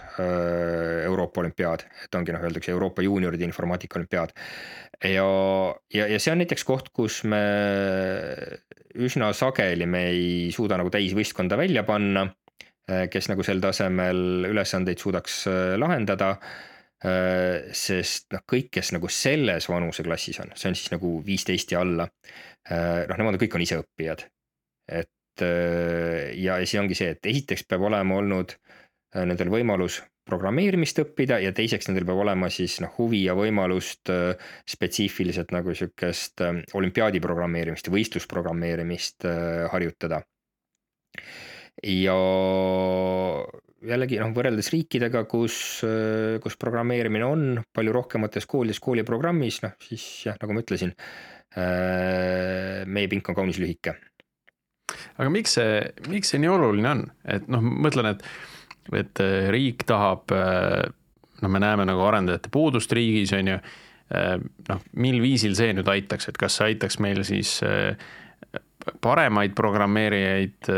Euroopa olümpiaad, et ongi noh, öeldakse Euroopa juunioride informaatika olümpiaad. ja, ja, ja see on näiteks koht, kus me üsna sageli me ei suuda nagu täisvõistkonda välja panna Äh, kes nagu sel tasemel ülesandeid suudaks äh, lahendada. Äh, sest noh, kõik, kes nagu selles vanuseklassis on, see on siis nagu viisteist ja alla. noh, nemad kõik on iseõppijad. et ja siis ongi see, et esiteks peab olema olnud nendel võimalus programmeerimist õppida ja teiseks nendel peab olema siis noh, huvi ja võimalust spetsiifiliselt nagu sihukest olümpiaadi programmeerimist võistlusprogrammeerimist harjutada ja jällegi noh, võrreldes riikidega, kus, kus programmeerimine on palju rohkemates koolides kooliprogrammis, noh siis jah, nagu ma ütlesin, meie pink on kaunis lühike. Aga miks see, miks see nii oluline on, et noh, mõtlen, et, et riik tahab, noh, me näeme nagu arendajate puudust riigis, on ju, noh, mil viisil see nüüd aitaks, et kas see aitaks meil siis paremaid programmeerijaid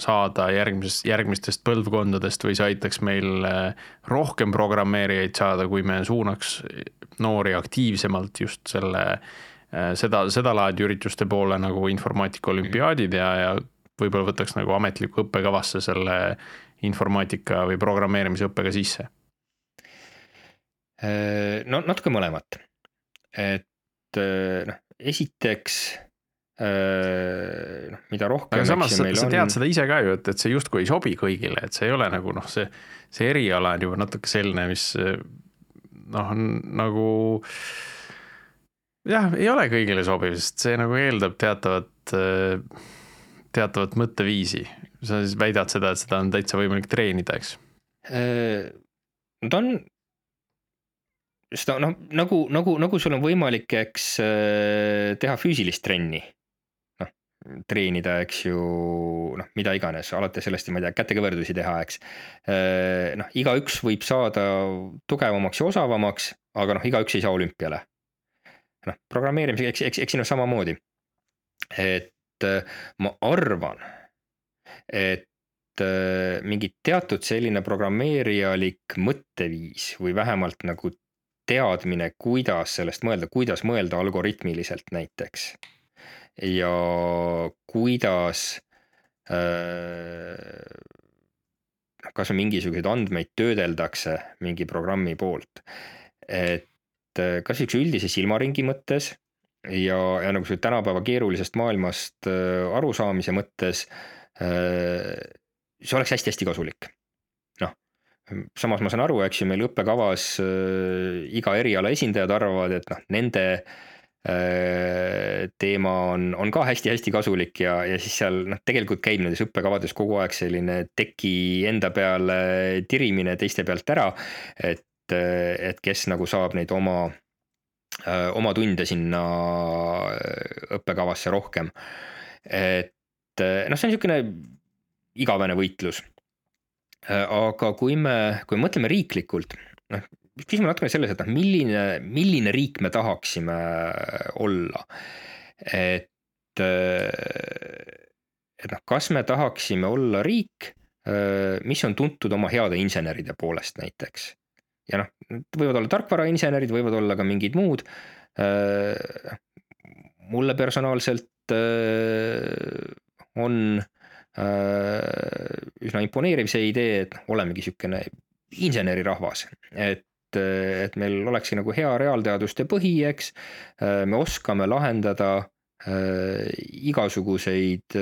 saada järgmises, järgmistest põlvkondadest või see aitaks meil äh, rohkem programmeerijaid saada, kui me suunaks noori aktiivsemalt just selle, äh, seda, sedalaadi ürituste poole nagu informaatika olümpiaadid ja, ja võib-olla võtaks nagu ametlikku õppekavasse selle informaatika või programmeerimise õppega sisse? Äh, no natuke mõlemat, et noh, esiteks Äh, noh, mida rohkem. aga samas sa, sa tead on... seda ise ka ju, et, et see justkui ei sobi kõigile, et see ei ole nagu noh, see, see eriala on juba natuke selline, mis noh, on nagu jah, ei ole kõigile sobiv, sest see nagu eeldab teatavat, teatavat mõtteviisi. sa siis väidad seda, et seda on täitsa võimalik treenida, eks? Äh, ta on seda noh, nagu, nagu, nagu sul on võimalik, eks äh, teha füüsilist trenni treenida, eks ju, noh, mida iganes, alates sellest, ma ei tea, kätekõverdusi teha, eks. Äh, noh, igaüks võib saada tugevamaks ja osavamaks, aga noh, igaüks ei saa olümpiale. Noh, programmeerimisega, eks, eks, eks siin on samamoodi. et äh, ma arvan, et äh, mingi teatud selline programmeerijalik mõtteviis või vähemalt nagu teadmine, kuidas sellest mõelda, kuidas mõelda algoritmiliselt näiteks ja kuidas äh, kas mingisuguseid andmeid töödeldakse mingi programmi poolt. et äh, kas siukse üldise silmaringi mõttes ja, ja nagu see tänapäeva keerulisest maailmast äh, arusaamise mõttes. see oleks hästi-hästi kasulik. noh, samas ma saan aru, eks ju, meil õppekavas äh, iga eriala esindajad arvavad, et noh, nende äh, teema on, on ka hästi-hästi kasulik ja, ja siis seal noh, tegelikult käib nendes õppekavades kogu aeg selline teki enda peale tirimine teiste pealt ära. et, et kes nagu saab neid oma, oma tunde sinna õppekavasse rohkem. et noh, see on niisugune igavene võitlus Äh, aga kui me, kui me mõtleme riiklikult, noh, küsime natukene selles, et noh, milline, milline riik me tahaksime olla. et, äh, et noh, kas me tahaksime olla riik, äh, mis on tuntud oma heade inseneride poolest näiteks. Ja noh, võivad olla tarkvarainsenerid, võivad olla ka mingid muud. mulle personaalselt on Äh, üsna imponeeriv see idee, et noh, olemegi sihukene insenerirahvas, et et meil olekski nagu hea reaalteaduste põhi, eks. Äh, me oskame lahendada äh, igasuguseid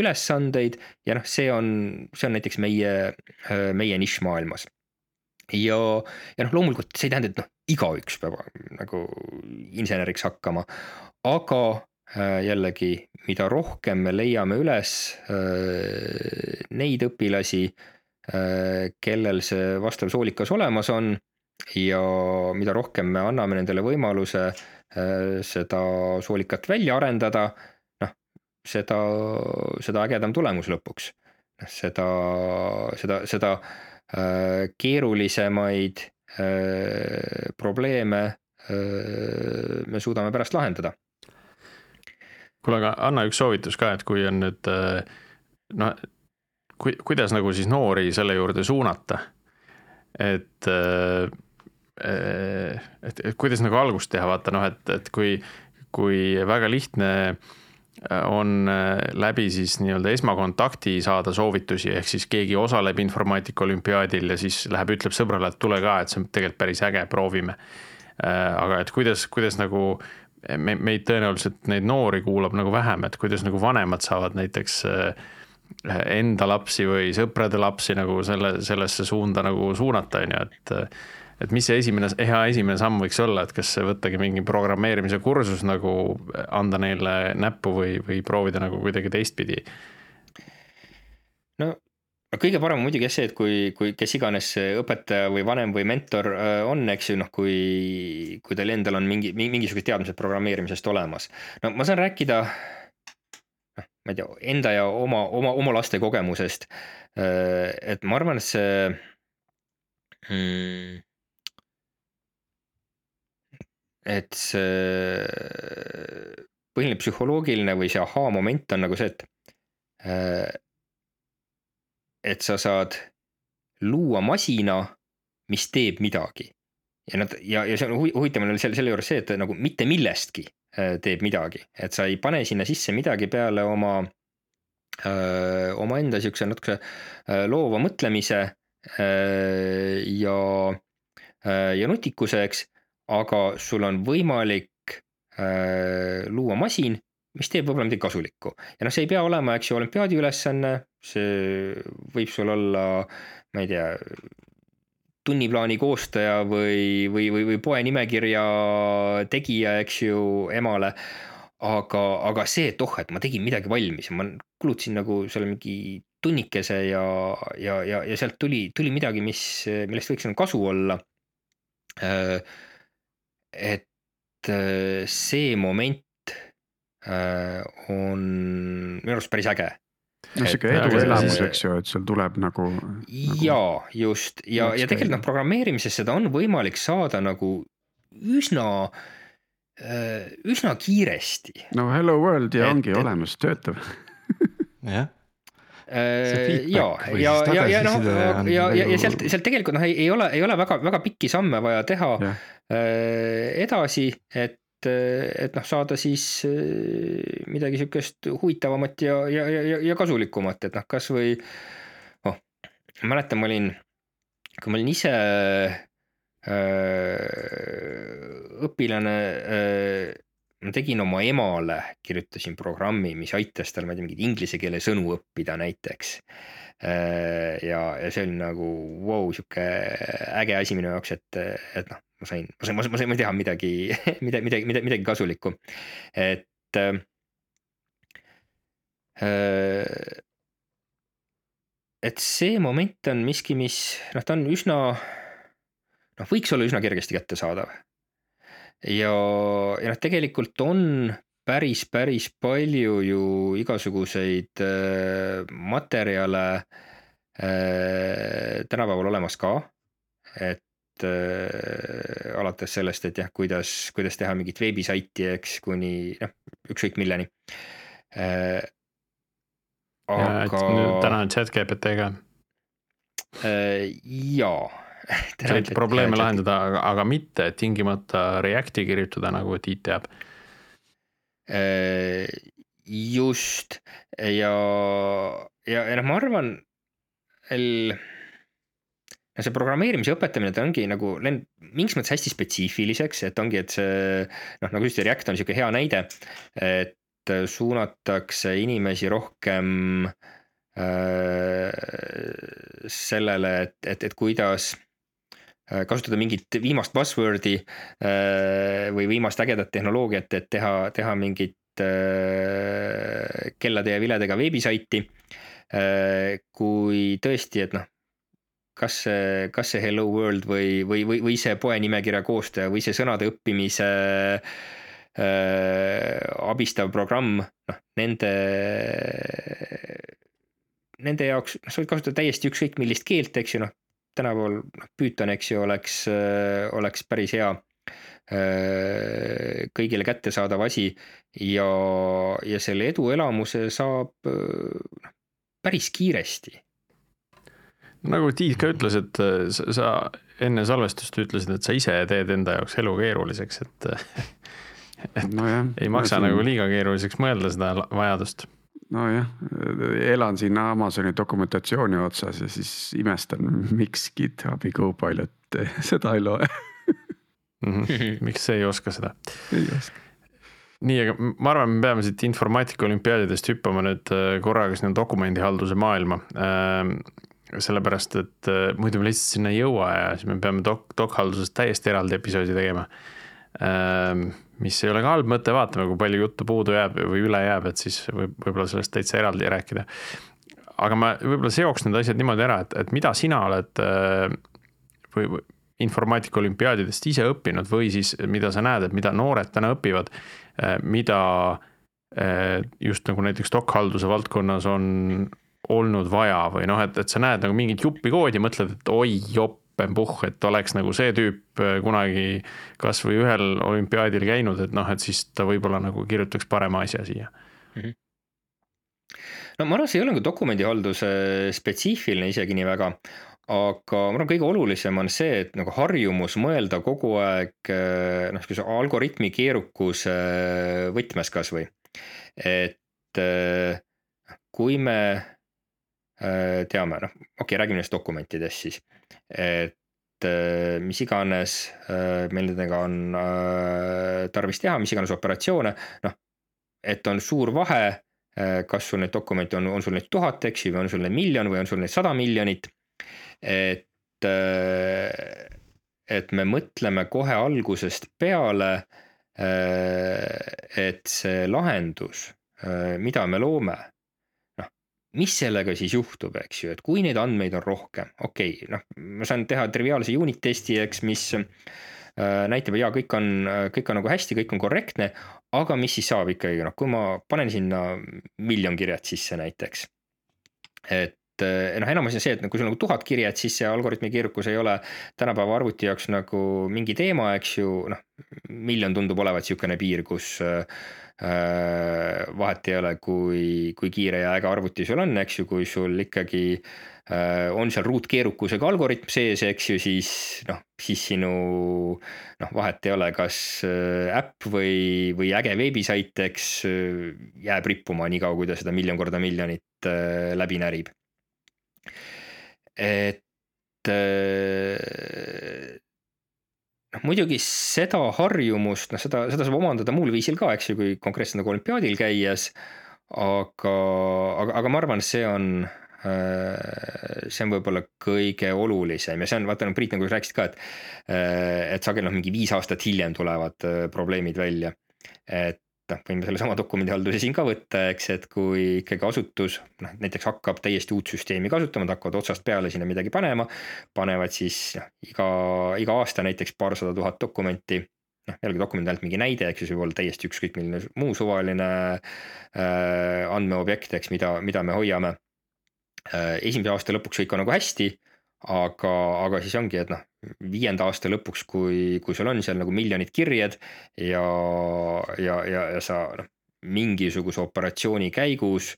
ülesandeid ja noh, see on, see on näiteks meie, meie nišš maailmas. Ja, ja noh, loomulikult see ei tähenda, et noh, igaüks peab nagu inseneriks hakkama, aga Äh, jällegi, mida rohkem me leiame üles äh, neid õpilasi, äh, kellel see vastav soolikas olemas on ja mida rohkem me anname nendele võimaluse seda soolikat välja arendada, noh, seda, seda ägedam tulemus lõpuks. noh, seda, seda, seda keerulisemaid probleeme me suudame pärast lahendada. Kuule, aga anna üks soovitus ka, et kui on nüüd noh, ku-, kuidas nagu siis noori selle juurde suunata, et et, et kuidas nagu algust teha, vaata noh, et, et kui, kui väga lihtne on läbi siis nii-öelda esmakontakti saada soovitusi, ehk siis keegi osaleb informaatika olümpiaadil ja siis läheb, ütleb sõbrale, et tule ka, et see on tegelikult päris äge, proovime. aga et kuidas, kuidas nagu me, meid tõenäoliselt neid noori kuulab nagu vähem, et kuidas nagu vanemad saavad näiteks äh, enda lapsi või sõprade lapsi nagu selle, sellesse suunda nagu suunata, on ju, et. Et mis see esimene, hea esimene samm võiks olla, et kas võttagi mingi programmeerimise kursus nagu anda neile näppu või, või proovida nagu kuidagi teistpidi? no kõige parem on muidugi jah see, et kui, kui kes iganes õpetaja või vanem või mentor äh, on, eks ju, noh, kui, kui teil endal on mingi, mingisugused teadmised programmeerimisest olemas. no ma saan rääkida, noh, ma ei tea, enda ja oma, oma, oma laste kogemusest. Äh, et ma arvan, et see hmm, et see põhiline psühholoogiline või see ahaa-moment on nagu see, et äh, et sa saad luua masina, mis teeb midagi. ja nad ja, ja see on huvitav on selle, selle juures see, et nagu mitte millestki äh, teeb midagi, et sa ei pane sinna sisse midagi peale oma, äh, omaenda siukse natukese äh, loova mõtlemise ja, ja nutikuse, eks. Aga sul on võimalik luua masin, mis teeb võib-olla midagi kasulikku ja noh, see ei pea olema, eks ju, olümpiaadi ülesanne, see võib sul olla, ma ei tea, tunniplaani koostaja või, või, või, või poenimekirja tegija, eks ju, emale. aga, aga see, et oh, et ma tegin midagi valmis ja ma kulutasin nagu seal mingi tunnikese ja, ja, ja, ja sealt tuli, tuli midagi, mis, millest võiks nagu kasu olla. Et äh, see moment Äh, on minu arust päris äge. no sihuke eduelamus, eks ju, et sul tuleb nagu, nagu.... jaa, just ja, ja tegelikult noh, programmeerimises seda on võimalik saada nagu üsna, äh, üsna kiiresti. no hello world ja et, ongi et... olemas, töötab jah ja, ja, ja, ja noh, ja, ja, ja sealt, sealt tegelikult noh, ei, ole, ei ole väga, väga pikki samme vaja teha ja. Edasi, et et noh, saada siis äh, midagi sihukest huvitavamat ja, ja, ja, ja kasulikumat, et noh, kasvõi oh, mäletan, ma olin, kui ma olin ise äh, õpilane äh, ma tegin oma emale, kirjutasin programmi, mis aitas tal, ma ei tea, mingeid inglise keele sõnu õppida näiteks. Ja, ja see oli nagu vau wow,, sihuke äge asi minu jaoks, et, et noh, ma sain, ma sain, ma sain, ma sain teha midagi, midagi, midagi, midagi, midagi kasulikku, et äh, et see moment on miski, mis noh, ta on üsna, noh, võiks olla üsna kergesti kättesaadav. ja, ja noh, tegelikult on päris, päris palju ju igasuguseid äh, materjale äh, tänapäeval olemas ka. et äh, alates sellest, et jah, kuidas, kuidas teha mingit veebisaiti, eks, kuni noh, ükskõik milleni aga. täna on chat GPT ka. Äh, jaa. et probleeme lahendada, aga, aga mitte tingimata Reacti kirjutada, nagu Tiit teab. Äh, just ja, ja, ja noh, ma arvan, no see programmeerimise õpetamine, ta ongi nagu läinud mingis mõttes hästi spetsiifiliseks, et ongi, et see noh, nagu just React on sihuke hea näide. et suunatakse inimesi rohkem äh, sellele, et, et, et kuidas kasutada mingit viimast buzzword'i äh, või viimast ägedat tehnoloogiat, et teha, teha mingit kellade ja viledega veebisaiti. kui tõesti, et noh, kas see, kas see Hello World või, või, või, või see poenimekirja koostaja või see sõnade õppimise äh, äh, abistav programm, noh nende, nende jaoks, noh sa võid kasutada täiesti ükskõik millist keelt, eks ju, noh. Tänapäeval noh, Python, eks ju, oleks, oleks päris hea äh, kõigile kättesaadav asi. Ja, ja selle eduelamuse saab noh, päris kiiresti. Nagu Tiit ka ütles, et sa, enne salvestust ütlesid, et sa ise teed enda jaoks elu keeruliseks, et et no jah, ei maksa nagu liiga keeruliseks mõelda seda vajadust. Nojah, elan siin Amazoni dokumentatsiooni otsas ja siis imestan, miks GitHubi Copilot seda ei loe mm. -hmm. miks see ei oska seda? ei oska nii, aga ma arvan, me peame siit informaatika olümpiaadidest hüppama nüüd äh, korraga sinna dokumendihalduse maailma äh, sellepärast, et äh, muidu me lihtsalt sinna ei jõua ja siis me peame dok-, dokhaldusest täiesti eraldi episoodi tegema mis ei ole ka halb mõte, vaatame, kui palju juttu puudu jääb või üle jääb, et siis võib, võib-olla sellest täitsa eraldi rääkida. aga ma võib-olla seoks need asjad niimoodi ära, et, et mida sina oled äh, või, või informaatika olümpiaadidest ise õppinud või siis mida sa näed, et mida noored täna õpivad, äh, mida äh, just nagu näiteks dokhalduse valdkonnas on olnud vaja või noh, et, et sa näed nagu mingit juppi koodi, mõtled, et oi jopp, Pembuch, et oleks nagu see tüüp äh, kunagi kasvõi ühel olümpiaadil käinud, et noh, et siis ta võib-olla nagu kirjutaks parema asja siia mm. -hmm no ma arvan, see ei ole nagu dokumendihalduse spetsiifiline isegi nii väga, aga ma arvan, kõige olulisem on see, et nagu harjumus mõelda kogu aeg äh, noh, sihukese algoritmi keerukuse võtmes kasvõi. et äh, kui me teame, noh, okei okay,, räägime nendest dokumentidest siis. Et äh, mis iganes äh, meil nendega on äh, tarvis teha, mis iganes operatsioone, noh, et on suur vahe, kas sul neid dokumente on, on sul neid tuhat, eks ju, või on sul neid miljon või on sul neid sada miljonit. et, et me mõtleme kohe algusest peale, et see lahendus, mida me loome mis sellega siis juhtub, eks ju, et kui neid andmeid on rohkem, okei okay,, noh, ma saan teha triviaalse unit testi, eks, mis äh, näitab, jaa, kõik on, kõik on nagu hästi, kõik on korrektne. aga mis siis saab ikkagi, noh, kui ma panen sinna miljon kirjat sisse näiteks. et eh, noh, enamasti on see, et kui sul on nagu tuhat kirjet, siis see algoritmi keerukus ei ole tänapäeva arvuti jaoks nagu mingi teema, eks ju, noh. miljon tundub olevat sihukene piir, kus vahet ei ole, kui, kui kiire ja äge arvuti sul on, eks ju, kui sul ikkagi äh, on seal ruutkeerukusega algoritm sees, eks ju, siis noh, siis sinu noh, vahet ei ole, kas äh, äpp või, või äge veebisait, eks jääb rippuma niikaua, kui ta seda miljon korda miljonit läbi närib. et muidugi seda harjumust, noh, seda, seda saab omandada muul viisil ka, eks ju, kui konkreetselt nagu olümpiaadil käies. aga, aga, aga ma arvan, see on, äh, see on võib-olla kõige olulisem ja see on, vaata nagu Priit, nagu sa rääkisid ka, et. Äh, et sageli noh, mingi viis aastat hiljem tulevad äh, probleemid välja. et noh, võime sellesama dokumendihalduse siin ka võtta, eks, et kui ikkagi asutus noh, näiteks hakkab täiesti uut süsteemi kasutama, nad hakkavad otsast peale sinna midagi panema. panevad siis noh, iga, iga aasta näiteks paarsada tuhat dokumenti. noh, jällegi dokument on ainult mingi näide, eks ju, see võib olla täiesti ükskõik milline muu suvaline äh, andmeobjekt, eks, mida, mida me hoiame äh,. esimese aasta lõpuks kõik on nagu hästi aga, aga siis ongi, et noh, viienda aasta lõpuks, kui, kui sul on seal nagu miljonid kirjed ja, ja, ja, ja sa noh, mingisuguse operatsiooni käigus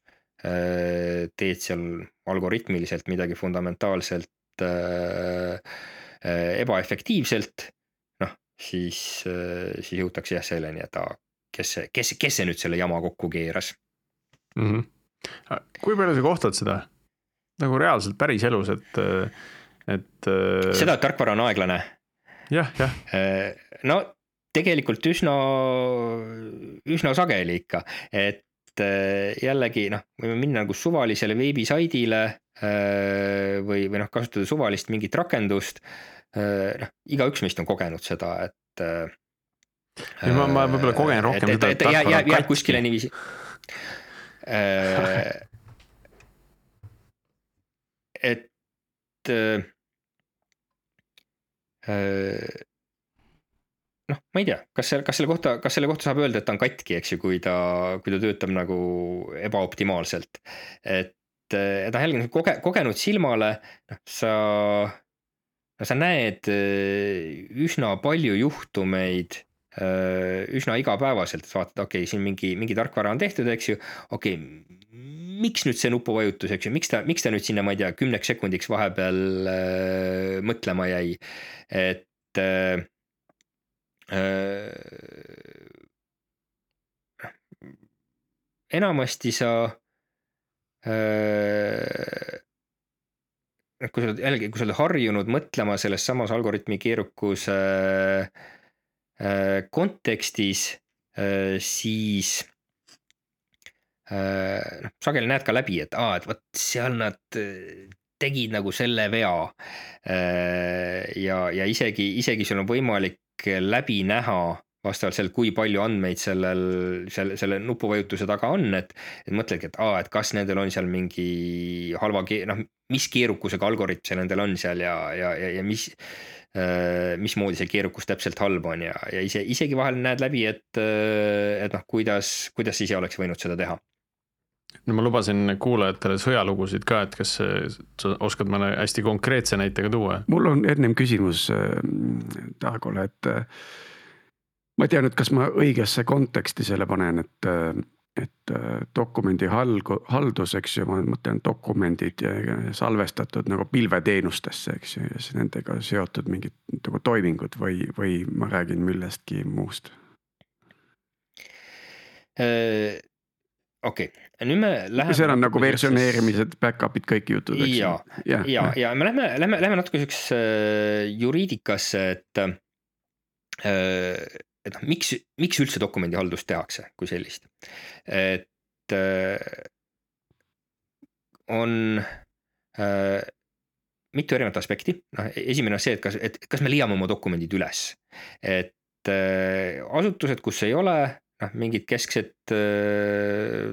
äh, teed seal algoritmiliselt midagi fundamentaalselt äh, äh, ebaefektiivselt. noh, siis äh,, siis jõutakse jah selleni, et aa, kes see, kes, kes see nüüd selle jama kokku keeras mm. -hmm. kui palju sa kohtad seda? nagu reaalselt päriselus, et, et. seda, et tarkvara on aeglane. jah, jah. Äh, no tegelikult üsna, üsna sageli ikka, et äh, jällegi noh, võime minna nagu suvalisele veebisaidile äh, või, või noh, kasutada suvalist mingit rakendust. noh, igaüks meist on kogenud seda, et. ja ma, ma võib-olla kogen rohkem et, seda. et jääb, jääb, jääb kuskile niiviisi et äh, äh, noh, ma ei tea, kas seal, kas selle kohta, kas selle kohta saab öelda, et ta on katki, eks ju, kui ta, kui ta töötab nagu ebaoptimaalselt. et, et noh, jällegi koge-, kogenud silmale, noh, sa, no sa näed äh, üsna palju juhtumeid üsna igapäevaselt, et vaatad, okei okay,, siin mingi, mingi tarkvara on tehtud, eks ju, okei okay,, miks nüüd see nupuvajutus, eks ju, miks ta, miks ta nüüd sinna, ma ei tea, kümneks sekundiks vahepeal äh, mõtlema jäi, et äh, äh, enamasti sa äh, kui sa oled jällegi, kui sa oled harjunud mõtlema selles samas algoritmi keerukuse äh, kontekstis äh,, siis Äh, noh, sageli näed ka läbi, et aa, et vot seal nad äh, tegid nagu selle vea. Äh, ja, ja isegi, isegi sul on võimalik läbi näha vastavalt sellele, kui palju andmeid sellel, selle, selle nupuvajutuse taga on, et. et mõtledki, et aa, et kas nendel on seal mingi halva, noh, mis keerukusega algoritm see nendel on seal ja, ja, ja, ja mis mismoodi see keerukus täpselt halb on ja, ja ise, isegi vahel näed läbi, et, et noh, kuidas, kuidas ise oleks võinud seda teha no ma lubasin kuulajatele sõjalugusid ka, et kas sa oskad mõne hästi konkreetse näitega tuua? mul on ennem küsimus äh, Taagole, et äh, ma ei tea nüüd, kas ma õigesse konteksti selle panen, et, äh, et dokumendi halgu, haldus, eks ju, ma mõtlen dokumendid salvestatud nagu pilveteenustesse, eks ju, ja siis nendega seotud mingid nagu toimingud või, või ma räägin millestki muust okei okay., nüüd me läheme. seal on nagu versioneerimised, back-up'id, kõik jutud, eks ju. ja, ja, ja, ja me lähme, lähme, lähme natuke siuksesse äh, juriidikasse, et äh,. Et noh, miks, miks üldse dokumendihaldust tehakse kui sellist, et äh, on äh, mitu erinevat aspekti, noh esimene on see, et kas, et kas me leiame oma dokumendid üles, et äh, asutused, kus ei ole noh, mingit keskset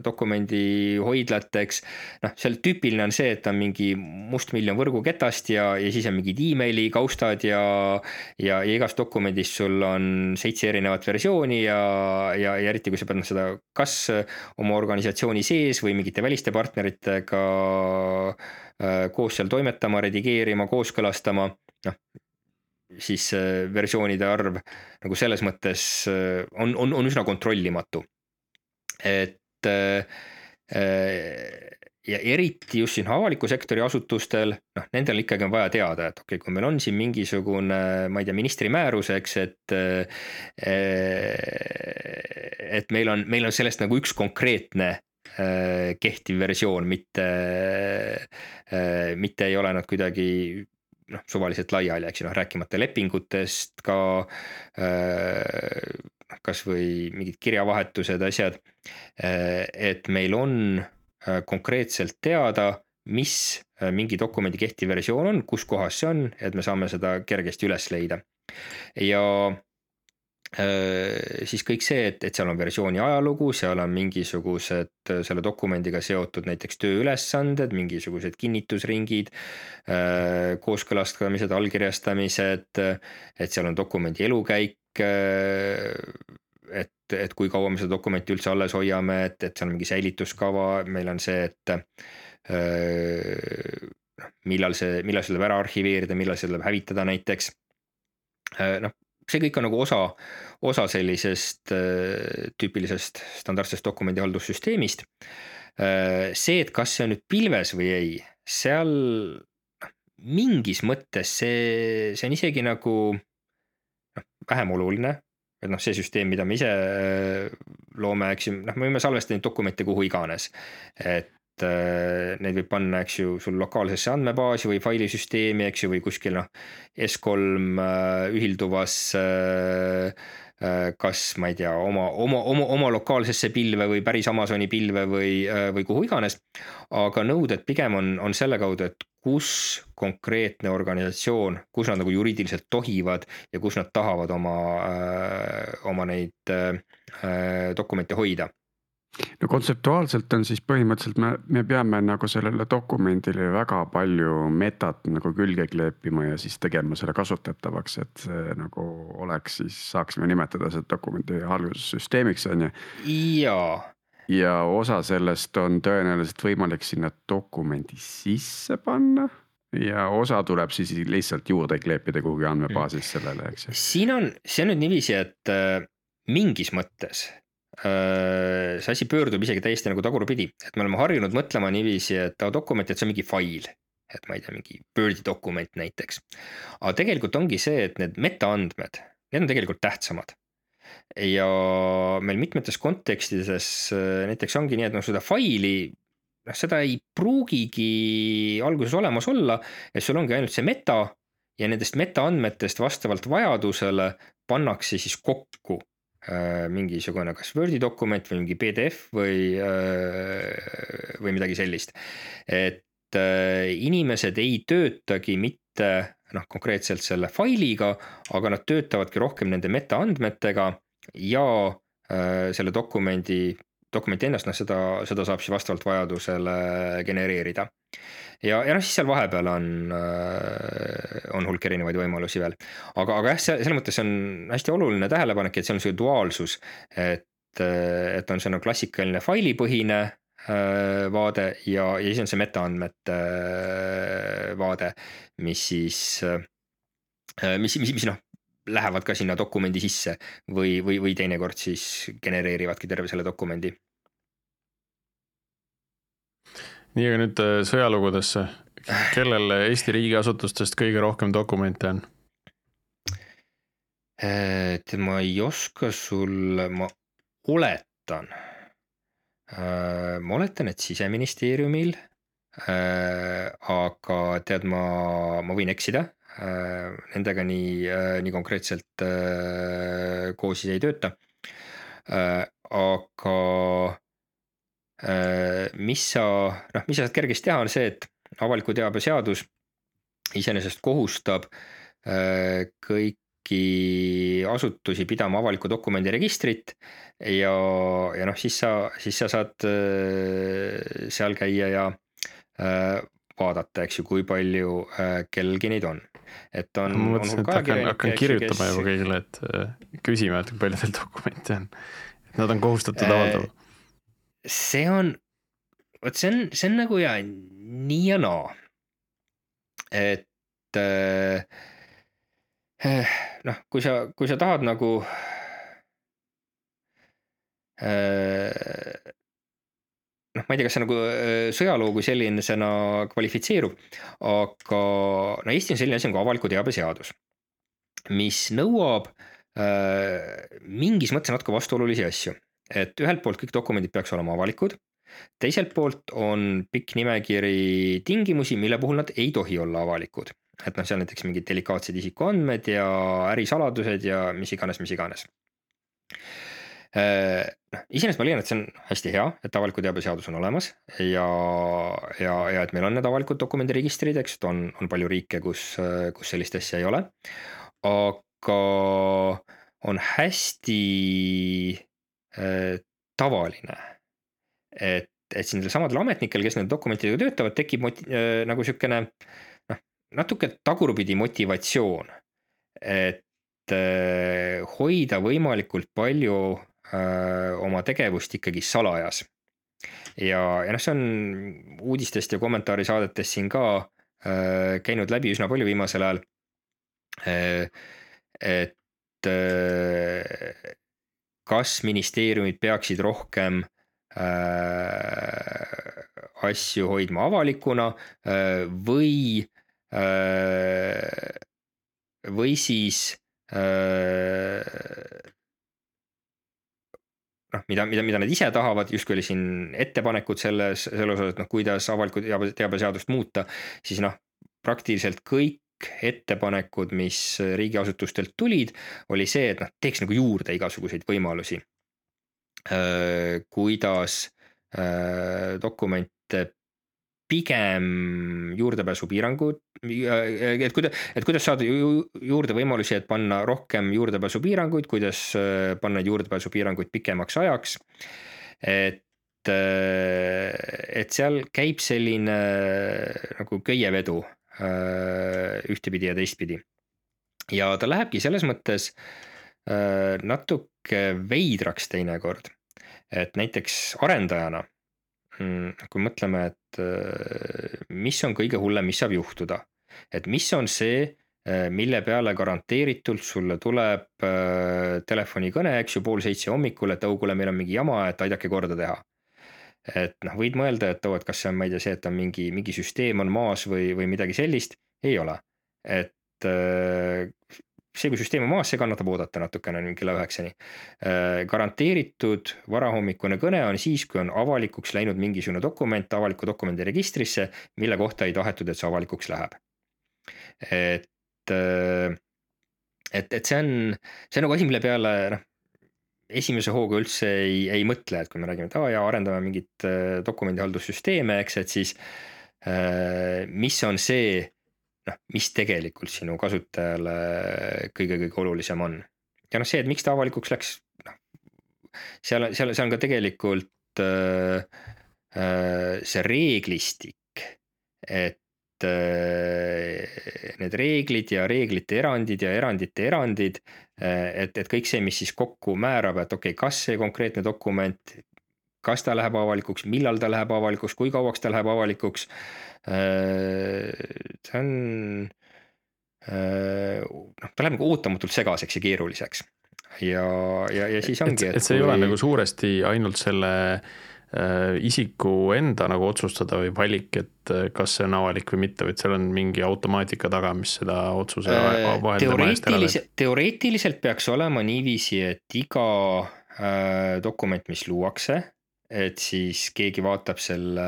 dokumendi hoidlat, eks. noh, seal tüüpiline on see, et on mingi mustmiljon võrguketast ja, ja siis on mingid emaili kaustad ja. ja, ja igas dokumendis sul on seitse erinevat versiooni ja, ja, ja eriti kui sa pead noh seda kas oma organisatsiooni sees või mingite väliste partneritega koos seal toimetama, redigeerima, kooskõlastama, noh siis versioonide arv nagu selles mõttes äh, on, on, on üsna kontrollimatu. et äh, ja eriti just siin avaliku sektori asutustel, noh, nendel ikkagi on vaja teada, et okei okay,, kui meil on siin mingisugune, ma ei tea, ministri määrus, eks, et. Äh, et meil on, meil on sellest nagu üks konkreetne kehtiv versioon, mitte, mitte ei ole nad kuidagi noh, suvaliselt laiali, eks ju, noh rääkimata lepingutest ka äh,. kasvõi mingid kirjavahetused, asjad. et meil on konkreetselt teada, mis mingi dokumendi kehtiv versioon on, kus kohas see on, et me saame seda kergesti üles leida. ja Äh, siis kõik see, et, et seal on versiooni ajalugu, seal on mingisugused äh, selle dokumendiga seotud näiteks tööülesanded, mingisugused kinnitusringid, äh, kooskõlastamised, allkirjastamised, et seal on dokumendi elukäik. et, et kui kaua me seda dokumenti üldse alles hoiame, et, et seal on mingi säilituskava, meil on see, et noh, millal see, millal see tuleb ära arhiveerida, millal see tuleb hävitada näiteks. noh, see kõik on nagu osa, osa sellisest äh, tüüpilisest standardsest dokumendihaldussüsteemist äh,. see, et kas see on nüüd pilves või ei, seal noh, mingis mõttes see, see on isegi nagu noh, vähem oluline. et noh, see süsteem, mida me ise äh, loome, eks ju, noh, me võime salvestada neid dokumente kuhu iganes. et et äh, neid võib panna, eks ju, sul lokaalsesse andmebaasi või failisüsteemi, eks ju, või kuskil noh, S3 äh, ühilduvas äh, kas ma ei tea, oma, oma, oma, oma lokaalsesse pilve või päris Amazoni pilve või, või kuhu iganes. aga nõuded pigem on, on selle kaudu, et kus konkreetne organisatsioon, kus nad nagu juriidiliselt tohivad ja kus nad tahavad oma, oma neid dokumente hoida no kontseptuaalselt on siis põhimõtteliselt me, me peame nagu sellele dokumendile väga palju metat nagu külge kleepima ja siis tegema selle kasutatavaks, et see nagu oleks siis, saaksime nimetada seda dokumendi haldussüsteemiks on ju. jaa. ja osa sellest on tõenäoliselt võimalik sinna dokumendi sisse panna ja osa tuleb siis lihtsalt juurde kleepida kuhugi andmebaasis sellele, eks ju. siin on, see on nüüd niiviisi, et äh, mingis mõttes see asi pöördub isegi täiesti nagu tagurpidi, et me oleme harjunud mõtlema niiviisi, et dokument, et see on mingi fail. et ma ei tea, mingi Wordi dokument näiteks. aga tegelikult ongi see, et need metaandmed, need on tegelikult tähtsamad. ja meil mitmetes kontekstides äh, näiteks ongi nii, et noh, seda faili noh, seda ei pruugigi alguses olemas olla, et sul ongi ainult see meta ja nendest metaandmetest vastavalt vajadusele pannakse siis kokku Äh, mingisugune kas Wordi dokument või mingi PDF või, äh, või midagi sellist. et äh, inimesed ei töötagi mitte noh, konkreetselt selle failiga, aga nad töötavadki rohkem nende metaandmetega ja selle dokumendi, dokumenti ennast, noh seda, seda saab siis vastavalt vajadusele genereerida ja, ja noh, siis seal vahepeal on, äh, on hulk erinevaid võimalusi veel. aga, aga jah, selles mõttes on hästi oluline tähelepanek, et seal on see duaalsus, et, äh, et on see nagu klassikaline failipõhine äh, vaade ja, ja siis on see metaandmete vaade, mis siis, mis, mis, mis noh, lähevad ka sinna dokumendi sisse või, või, või teinekord siis genereerivadki terve selle dokumendi nii, aga nüüd äh, sõjalugudesse. kellel Eesti riigiasutustest kõige rohkem dokumente on? et ma ei oska sulle, ma oletan. Äh, ma oletan, et siseministeeriumil. Äh, aga tead, ma, ma võin eksida. Nendega nii, nii konkreetselt koos siis ei tööta. aga Äh, mis sa, noh, mis sa saad kergesti teha, on see, et avaliku teabe seadus iseenesest kohustab äh, kõiki asutusi pidama avalikku dokumendiregistrit. ja, ja noh, siis sa, siis sa saad äh, seal käia ja vaadata, eks ju, kui palju kellelgi neid on. Et on. ma mõtlesin, et hakkan, hakkan kirjutama juba kõigile, et küsima, et palju teil dokumente on. et nad on kohustatud avaldama see on, vot see on, see on nagu ja nii ja naa. et äh, eh, noh, kui sa, kui sa tahad nagu äh, noh, ma ei tea, kas see nagu äh, sõjaloo kui sellisena kvalifitseerub, aga no Eesti on selline asi nagu avaliku teabe seadus, mis nõuab äh, mingis mõttes natuke vastuolulisi asju et ühelt poolt kõik dokumendid peaks olema avalikud, teiselt poolt on pikk nimekiri tingimusi, mille puhul nad ei tohi olla avalikud. et noh, seal näiteks mingid delikaatsed isikuandmed ja ärisaladused ja mis iganes, mis iganes noh, iseenesest ma leian, et see on hästi hea, et avaliku teabe seadus on olemas ja, ja, ja et meil on need avalikud dokumendiregistrid, eks, et on, on palju riike, kus, kus sellist asja ei ole. aga on hästi äh, tavaline, et, et siin samadel ametnikel, kes nende dokumentidega töötavad, tekib moti- äh,, nagu sihukene noh, natuke tagurpidi motivatsioon. et äh, hoida võimalikult palju oma tegevust ikkagi salajas. ja, ja noh, see on uudistest ja kommentaarisaadetes siin ka öö, käinud läbi üsna palju viimasel ajal. et öö, kas ministeeriumid peaksid rohkem äh, asju hoidma avalikuna äh, või äh,, või siis äh, noh, mida, mida, mida nad ise tahavad, justkui oli siin ettepanekud selles, selle osas, et noh, kuidas avaliku teabe, teabeseadust muuta, siis noh, praktiliselt kõik ettepanekud, mis riigiasutustelt tulid, oli see, et noh, teeks nagu juurde igasuguseid võimalusi. kuidas dokumente pigem juurdepääsupiirangud, et kuidas, et kuidas saada ju, juurde võimalusi, et panna rohkem juurdepääsupiiranguid, kuidas äh, panna juurdepääsupiiranguid pikemaks ajaks. et, äh, et seal käib selline äh, nagu köievedu ühtepidi ja teistpidi. ja ta lähebki selles mõttes natuke veidraks teinekord, et näiteks arendajana kui mõtleme, et äh, mis on kõige hullem, mis saab juhtuda, et mis on see, äh, mille peale garanteeritult sulle tuleb äh, telefonikõne, eks ju, pool seitse hommikul, et oh, kuule, meil on mingi jama, et aidake korda teha. et noh, võid mõelda, et oo et kas see on, ma ei tea, see, et on mingi, mingi süsteem on maas või, või midagi sellist, ei ole. et see, kui süsteem on maas, see kannatab oodata natukene kella üheksani. Äh, garanteeritud varahommikune kõne on siis, kui on avalikuks läinud mingisugune dokument avaliku dokumendi registrisse, mille kohta ei tahetud, et see avalikuks läheb. et, äh, et, et see on, see on nagu asi, mille peale noh, esimese hooga üldse ei, ei mõtle, et kui me räägime, et aa jaa, arendame mingit äh, dokumendihaldussüsteeme, eks, et siis mis on see noh, mis tegelikult sinu kasutajale kõige-kõige olulisem on. ja noh, see, et miks ta avalikuks läks, noh seal, seal, seal on ka tegelikult äh, äh, see reeglistik, et äh, need reeglid ja reeglite erandid ja erandite erandid äh,. et, et kõik see, mis siis kokku määrab, et okei okay,, kas see konkreetne dokument, kas ta läheb avalikuks, millal ta läheb avalikuks, kui kauaks ta läheb avalikuks Äh, see on, äh, noh, ta läheb nagu ootamatult segaseks ja keeruliseks. ja, ja, ja siis ongi. et, see kui... ei ole nagu suuresti ainult selle äh, isiku enda nagu otsustada või valik, et kas see on avalik või mitte, vaid seal on mingi automaatika taga, mis seda otsuse vahel teoreetiliselt, teoreetiliselt peaks olema niiviisi, et iga äh, dokument, mis luuakse et siis keegi vaatab selle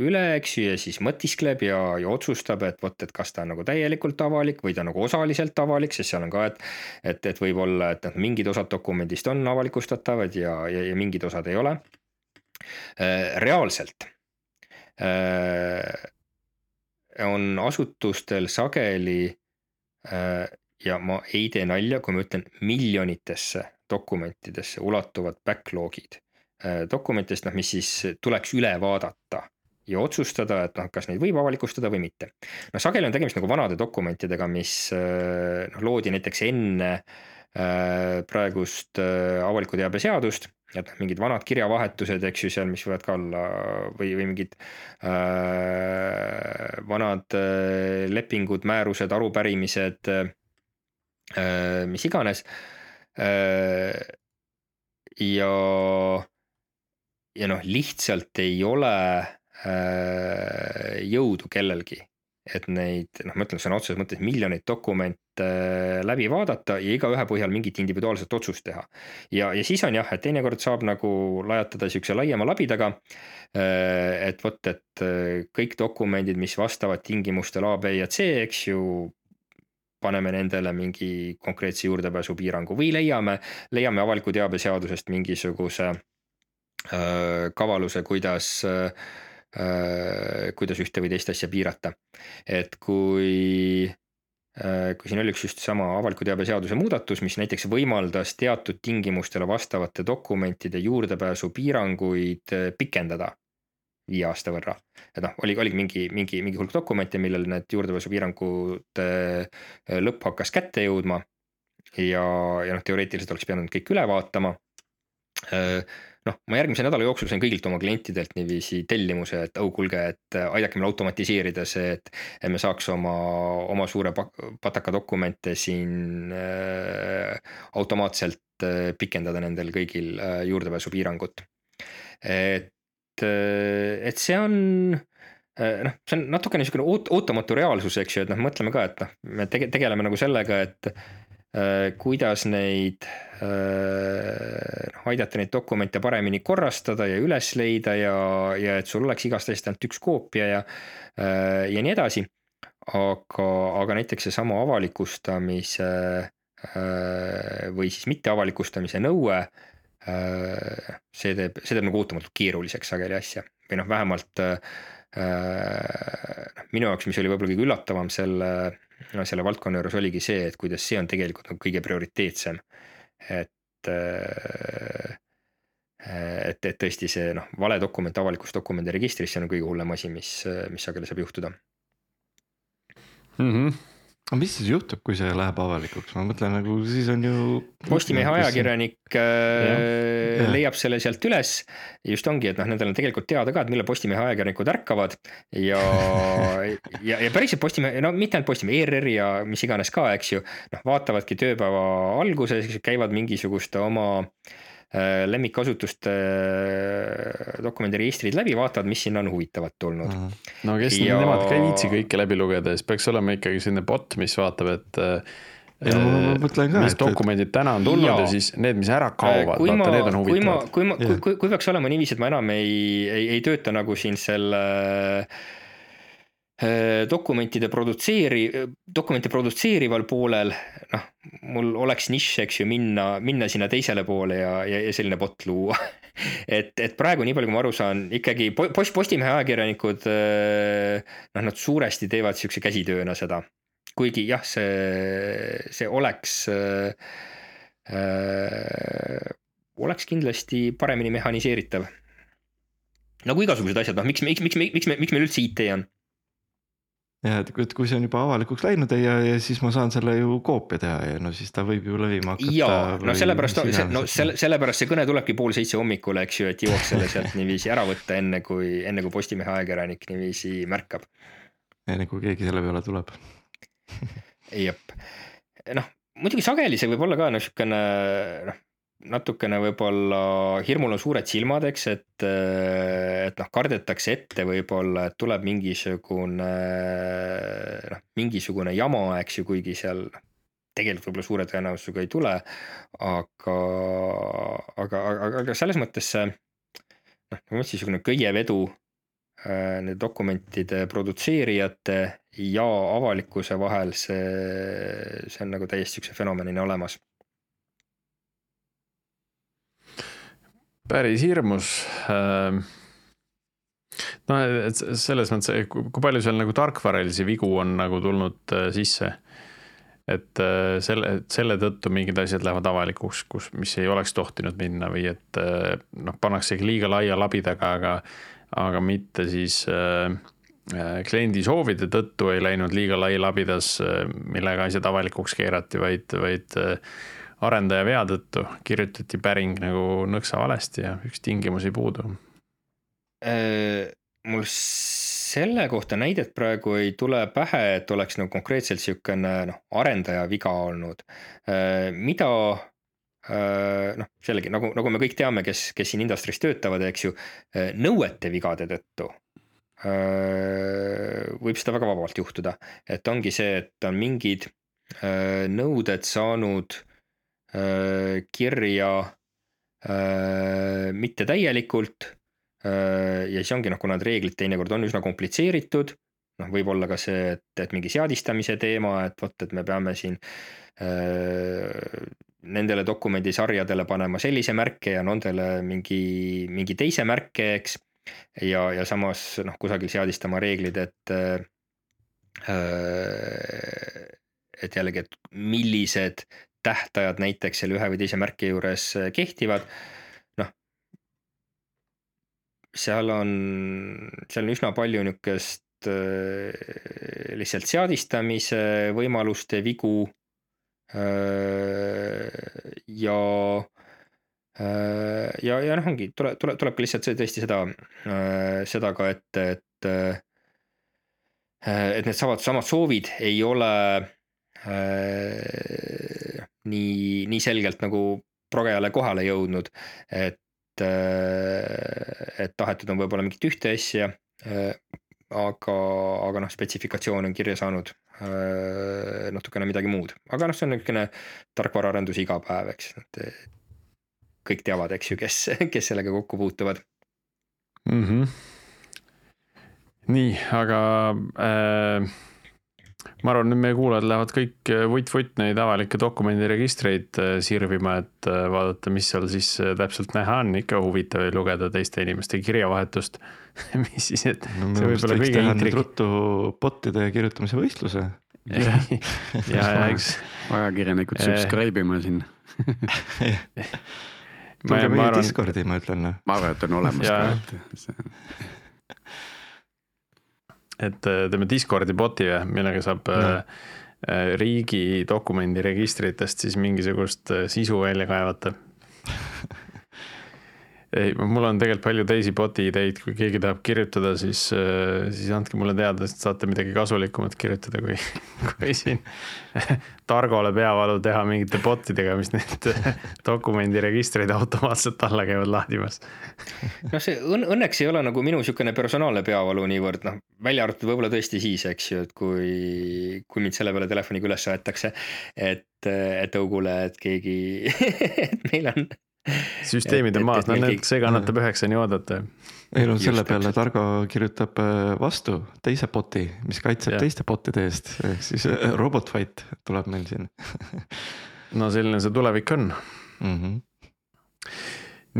üle, eks ju, ja siis mõtiskleb ja, ja otsustab, et vot, et kas ta on nagu täielikult avalik või ta nagu osaliselt avalik, sest seal on ka, et. et, et võib-olla, et noh, mingid osad dokumendist on avalikustatavad ja, ja, ja mingid osad ei ole. Äh, reaalselt äh, on asutustel sageli äh, ja ma ei tee nalja, kui ma ütlen miljonitesse dokumentidesse ulatuvad backlog'id Äh, dokumentidest, noh, mis siis tuleks üle vaadata ja otsustada, et noh, kas neid võib avalikustada või mitte. noh, sageli on tegemist nagu vanade dokumentidega, mis äh, noh, loodi näiteks enne äh, praegust avaliku teabe seadust, et noh, mingid vanad kirjavahetused, eks ju, seal, mis võivad ka olla või, või mingid äh, vanad äh, lepingud, määrused, arupärimised äh,, mis iganes äh,. ja ja noh, lihtsalt ei ole äh, jõudu kellelgi, et neid noh, ma ütlen sõna otseses mõttes miljoneid dokumente äh, läbi vaadata ja igaühe põhjal mingit individuaalset otsust teha. ja, ja siis on jah, et teinekord saab nagu lajatada sihukese laiema labidaga. Äh, et vot, et äh, kõik dokumendid, mis vastavad tingimustele A, B ja C, eks ju paneme nendele mingi konkreetse juurdepääsupiirangu või leiame, leiame avaliku teabe seadusest mingisuguse äh, kavaluse, kuidas äh, Äh, kuidas ühte või teist asja piirata. et kui, äh, kui siin oli üks just sama avaliku teabe seaduse muudatus, mis näiteks võimaldas teatud tingimustele vastavate dokumentide juurdepääsu piiranguid äh, pikendada viie aasta võrra. et noh, oli, oligi mingi, mingi, mingi hulk dokumente, millel need juurdepääsupiirangute lõpp hakkas kätte jõudma. ja, ja noh, teoreetiliselt oleks pidanud kõik üle vaatama noh, ma järgmise nädala jooksul sain kõigilt oma klientidelt niiviisi tellimuse, et oh kuulge, et äh, aidake meil automatiseerida see, et. et me saaks oma, oma suure pataka dokumente siin äh, automaatselt äh, pikendada nendel kõigil äh, juurdepääsupiirangut. et, äh, et see on äh, noh, see on natukene niisugune oot-, ootamatu reaalsus, eks ju, et noh, mõtleme ka, et noh, me tege-, tegeleme nagu sellega, et kuidas neid, äh, noh aidata neid dokumente paremini korrastada ja üles leida ja, ja et sul oleks igast asjast ainult üks koopia ja, äh, ja nii edasi. aga, aga näiteks seesama avalikustamise või siis mitteavalikustamise nõue, see teeb, see teeb nagu ootamatult keeruliseks sageli asja või noh, vähemalt noh, minu jaoks, mis oli võib-olla kõige üllatavam selle no selle valdkonna juures oligi see, et kuidas see on tegelikult nagu kõige prioriteetsem. et, äh, et, et tõesti see noh, vale dokument avalikus dokumendi registris, see on kõige hullem asi, mis, mis sageli saab juhtuda mm. -hmm aga mis siis juhtub, kui see läheb avalikuks, ma mõtlen nagu siis on ju. Postimehe ajakirjanik äh, leiab selle sealt üles. just ongi, et noh, nendel on tegelikult teada ka, et millal Postimehe ajakirjanikud ärkavad ja ja, ja päriselt Postimehe, no mitte ainult Postimehe, ERR ja mis iganes ka, eks ju. noh, vaatavadki tööpäeva alguses, käivad mingisuguste oma äh, Äh, lemmikkasutuste äh, dokumendiregistrid läbi, vaatavad, mis sinna on huvitavat tulnud. no kes ja... nemad ka ei viitsi kõike läbi lugeda, siis peaks olema ikkagi selline bot, mis vaatab, et ja no ma mõtlen ka, mis et, dokumendid täna on tulnud ja, ja siis need, mis ära kaovad, vaata need on huvitavad. kui ma, kui ma, kui, kui peaks olema niiviisi, et ma enam ei, ei, ei tööta nagu siin selle dokumentide produtseeri, dokumente produtseerival poolel, noh, mul oleks nišš, eks ju, minna, minna sinna teisele poole ja, ja, ja selline bot luua et, et praegu, nii palju, kui ma aru saan, ikkagi post, Postimehe ajakirjanikud, äh, noh, nad suuresti teevad sihukese käsitööna seda. kuigi jah, see, see oleks äh,, äh, oleks kindlasti paremini mehhaniseeritav. nagu igasugused asjad, noh, miks, miks, miks, miks, miks, miks meil üldse IT on ja et kui, kui see on juba avalikuks läinud ja, ja siis ma saan selle ju koopia teha ja no siis ta võib ju levima hakata. ja no sellepärast, no selle, sellepärast see kõne tulebki pool seitse hommikul, eks ju, et jõuaks selle sealt niiviisi ära võtta, enne kui, enne kui Postimehe ajakirjanik niiviisi märkab. enne kui keegi selle peale tuleb jep, noh muidugi sageli see võib olla ka noh, sihukene noh natukene võib-olla hirmul on suured silmad, eks, et, et noh, kardetakse ette võib-olla, et tuleb mingisugune noh, mingisugune jama, eks ju, kuigi seal tegelikult võib-olla suure tõenäosusega ei tule. aga, aga, aga, aga selles mõttes see noh, nagu niisugune köievedu äh, nende dokumentide produtseerijate ja avalikkuse vahel, see, see on nagu täiesti niisuguse fenomenina olemas päris hirmus. Ähm, no et selles mõttes, kui palju seal nagu tarkvaralisi vigu on nagu tulnud äh, sisse. et äh, selle, selle tõttu mingid asjad lähevad avalikuks, kus, mis ei oleks tohtinud minna või et äh, noh, pannaksegi liiga laia labidaga, aga, aga mitte siis äh, kliendi soovide tõttu ei läinud liiga lai labidas, millega asjad avalikuks keerati, vaid, vaid arendaja vea tõttu kirjutati päring nagu nõksa valesti ja üks tingimus ei puudu. Äh, mul selle kohta näidet praegu ei tule pähe, et oleks nagu konkreetselt sihukene noh, arendaja viga olnud. Äh, mida äh, noh, jällegi nagu, nagu me kõik teame, kes, kes siin industry's töötavad, eks ju, nõuete vigade tõttu võib seda väga vabalt juhtuda, et ongi see, et on mingid nõuded saanud kirja mitte täielikult. ja siis ongi noh, kuna need reeglid teinekord on üsna komplitseeritud noh, võib olla ka see, et, et mingi seadistamise teema, et vot, et me peame siin äh, nendele dokumendisarjadele panema sellise märke ja nendele mingi, mingi teise märke, eks. ja, ja samas noh, kusagil seadistama reeglid, et äh,. et jällegi, et millised tähtajad näiteks selle ühe või teise märke juures kehtivad noh, seal on, seal on üsna palju niisugust Äh, lihtsalt seadistamise võimaluste vigu. Äh, ja, äh, ja, ja noh, ongi, tuleb, tuleb, tuleb ka lihtsalt see tõesti seda, seda ka ette, et, et need samad, samad soovid ei ole nii, nii selgelt nagu progejale kohale jõudnud, et, et tahetud on võib-olla mingit ühte asja aga, aga noh, spetsifikatsioon on kirja saanud äh, natukene midagi muud, aga noh, see on niisugune tarkvaraarendus iga päev, eks, et kõik teavad, eks ju, kes, kes sellega kokku puutuvad mm. -hmm. nii, aga äh, ma arvan, et meie kuulajad lähevad kõik vutt-vutt neid avalikke dokumendiregistreid äh, sirvima, et äh, vaadata, mis seal siis täpselt näha on, ikka huvitav lugeda teiste inimeste kirjavahetust mis siis, et no, see võib olla kõige intrik-. ruttu bot'ide kirjutamise võistluse. ja, ja, ja eks. ajakirjanikud subscribe ima sinna tulge meie arvan... Discordi, ma ütlen. Noh. ma arvan, et on olemas ka, et et äh, teeme Discordi bot'i millega saab äh, riigi dokumendiregistritest siis mingisugust sisu välja kaevata ei, mul on tegelikult palju teisi bot'i ideid, kui keegi tahab kirjutada, siis, siis andke mulle teada, sest saate midagi kasulikumat kirjutada, kui, kui siin Targole peavalu teha mingite bot idega, mis need dokumendiregistreid automaatselt alla käivad lahdimas. noh, see õn õnneks ei ole nagu minu niisugune personaalne peavalu niivõrd noh, välja arvatud võib-olla tõesti siis, eks ju, et kui, kui mind selle peale telefoniga üles aetakse, et, et õugule, et keegi et meil on süsteemid on maas, no need, see kannatab üheksani oodata. ei no selle peale Targo kirjutab äh, vastu teise bot'i, mis kaitseb ja. teiste bot'ide eest, ehk siis äh, robot fight tuleb meil siin no selline see tulevik on mm. -hmm.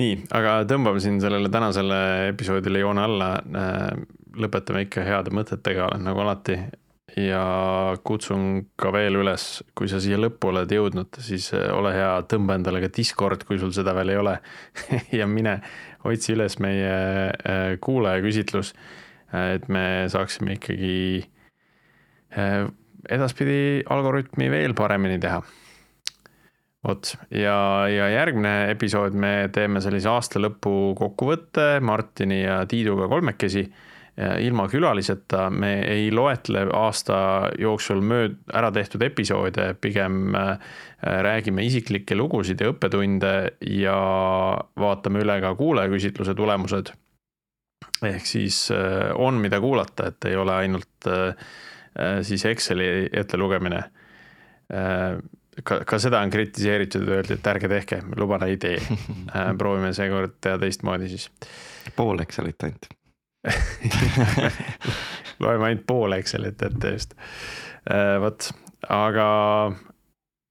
nii, aga tõmbame siin sellele tänasele episoodile joone alla. Äh, lõpetame ikka heade mõtetega, nagu alati ja kutsun ka veel üles, kui sa siia lõppu oled jõudnud, siis äh, ole hea, tõmba endale ka Discord, kui sul seda veel ei ole ja mine otsi üles meie äh, kuulajaküsitlus, äh, et me saaksime ikkagi edaspidi algoritmi veel paremini teha. vot ja, ja järgmine episood me teeme sellise aasta lõpu kokkuvõtte Martini ja Tiiduga kolmekesi ilma külaliseta me ei loetle aasta jooksul mööd-, ära tehtud episoode, pigem äh, räägime isiklikke lugusid ja õppetunde ja vaatame üle ka kuulajaküsitluse tulemused. ehk siis äh, on, mida kuulata, et ei ole ainult äh, siis Exceli ettelugemine. ka, ka seda on kritiseeritud öeldi, et ärge tehke, luban ei tee. proovime seekord teha teistmoodi siis. pool Excelit ainult loeme ainult poole Excelit ette just. Äh, vot, aga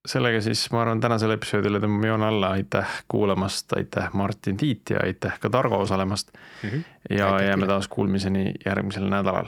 sellega siis ma arvan, tänasele episoodile tõmbame joone alla, aitäh kuulamast, aitäh Martin Tiit ja aitäh ka Targo osalemast mm. -hmm. ja aitäh jääme taas kuulmiseni järgmisel nädalal.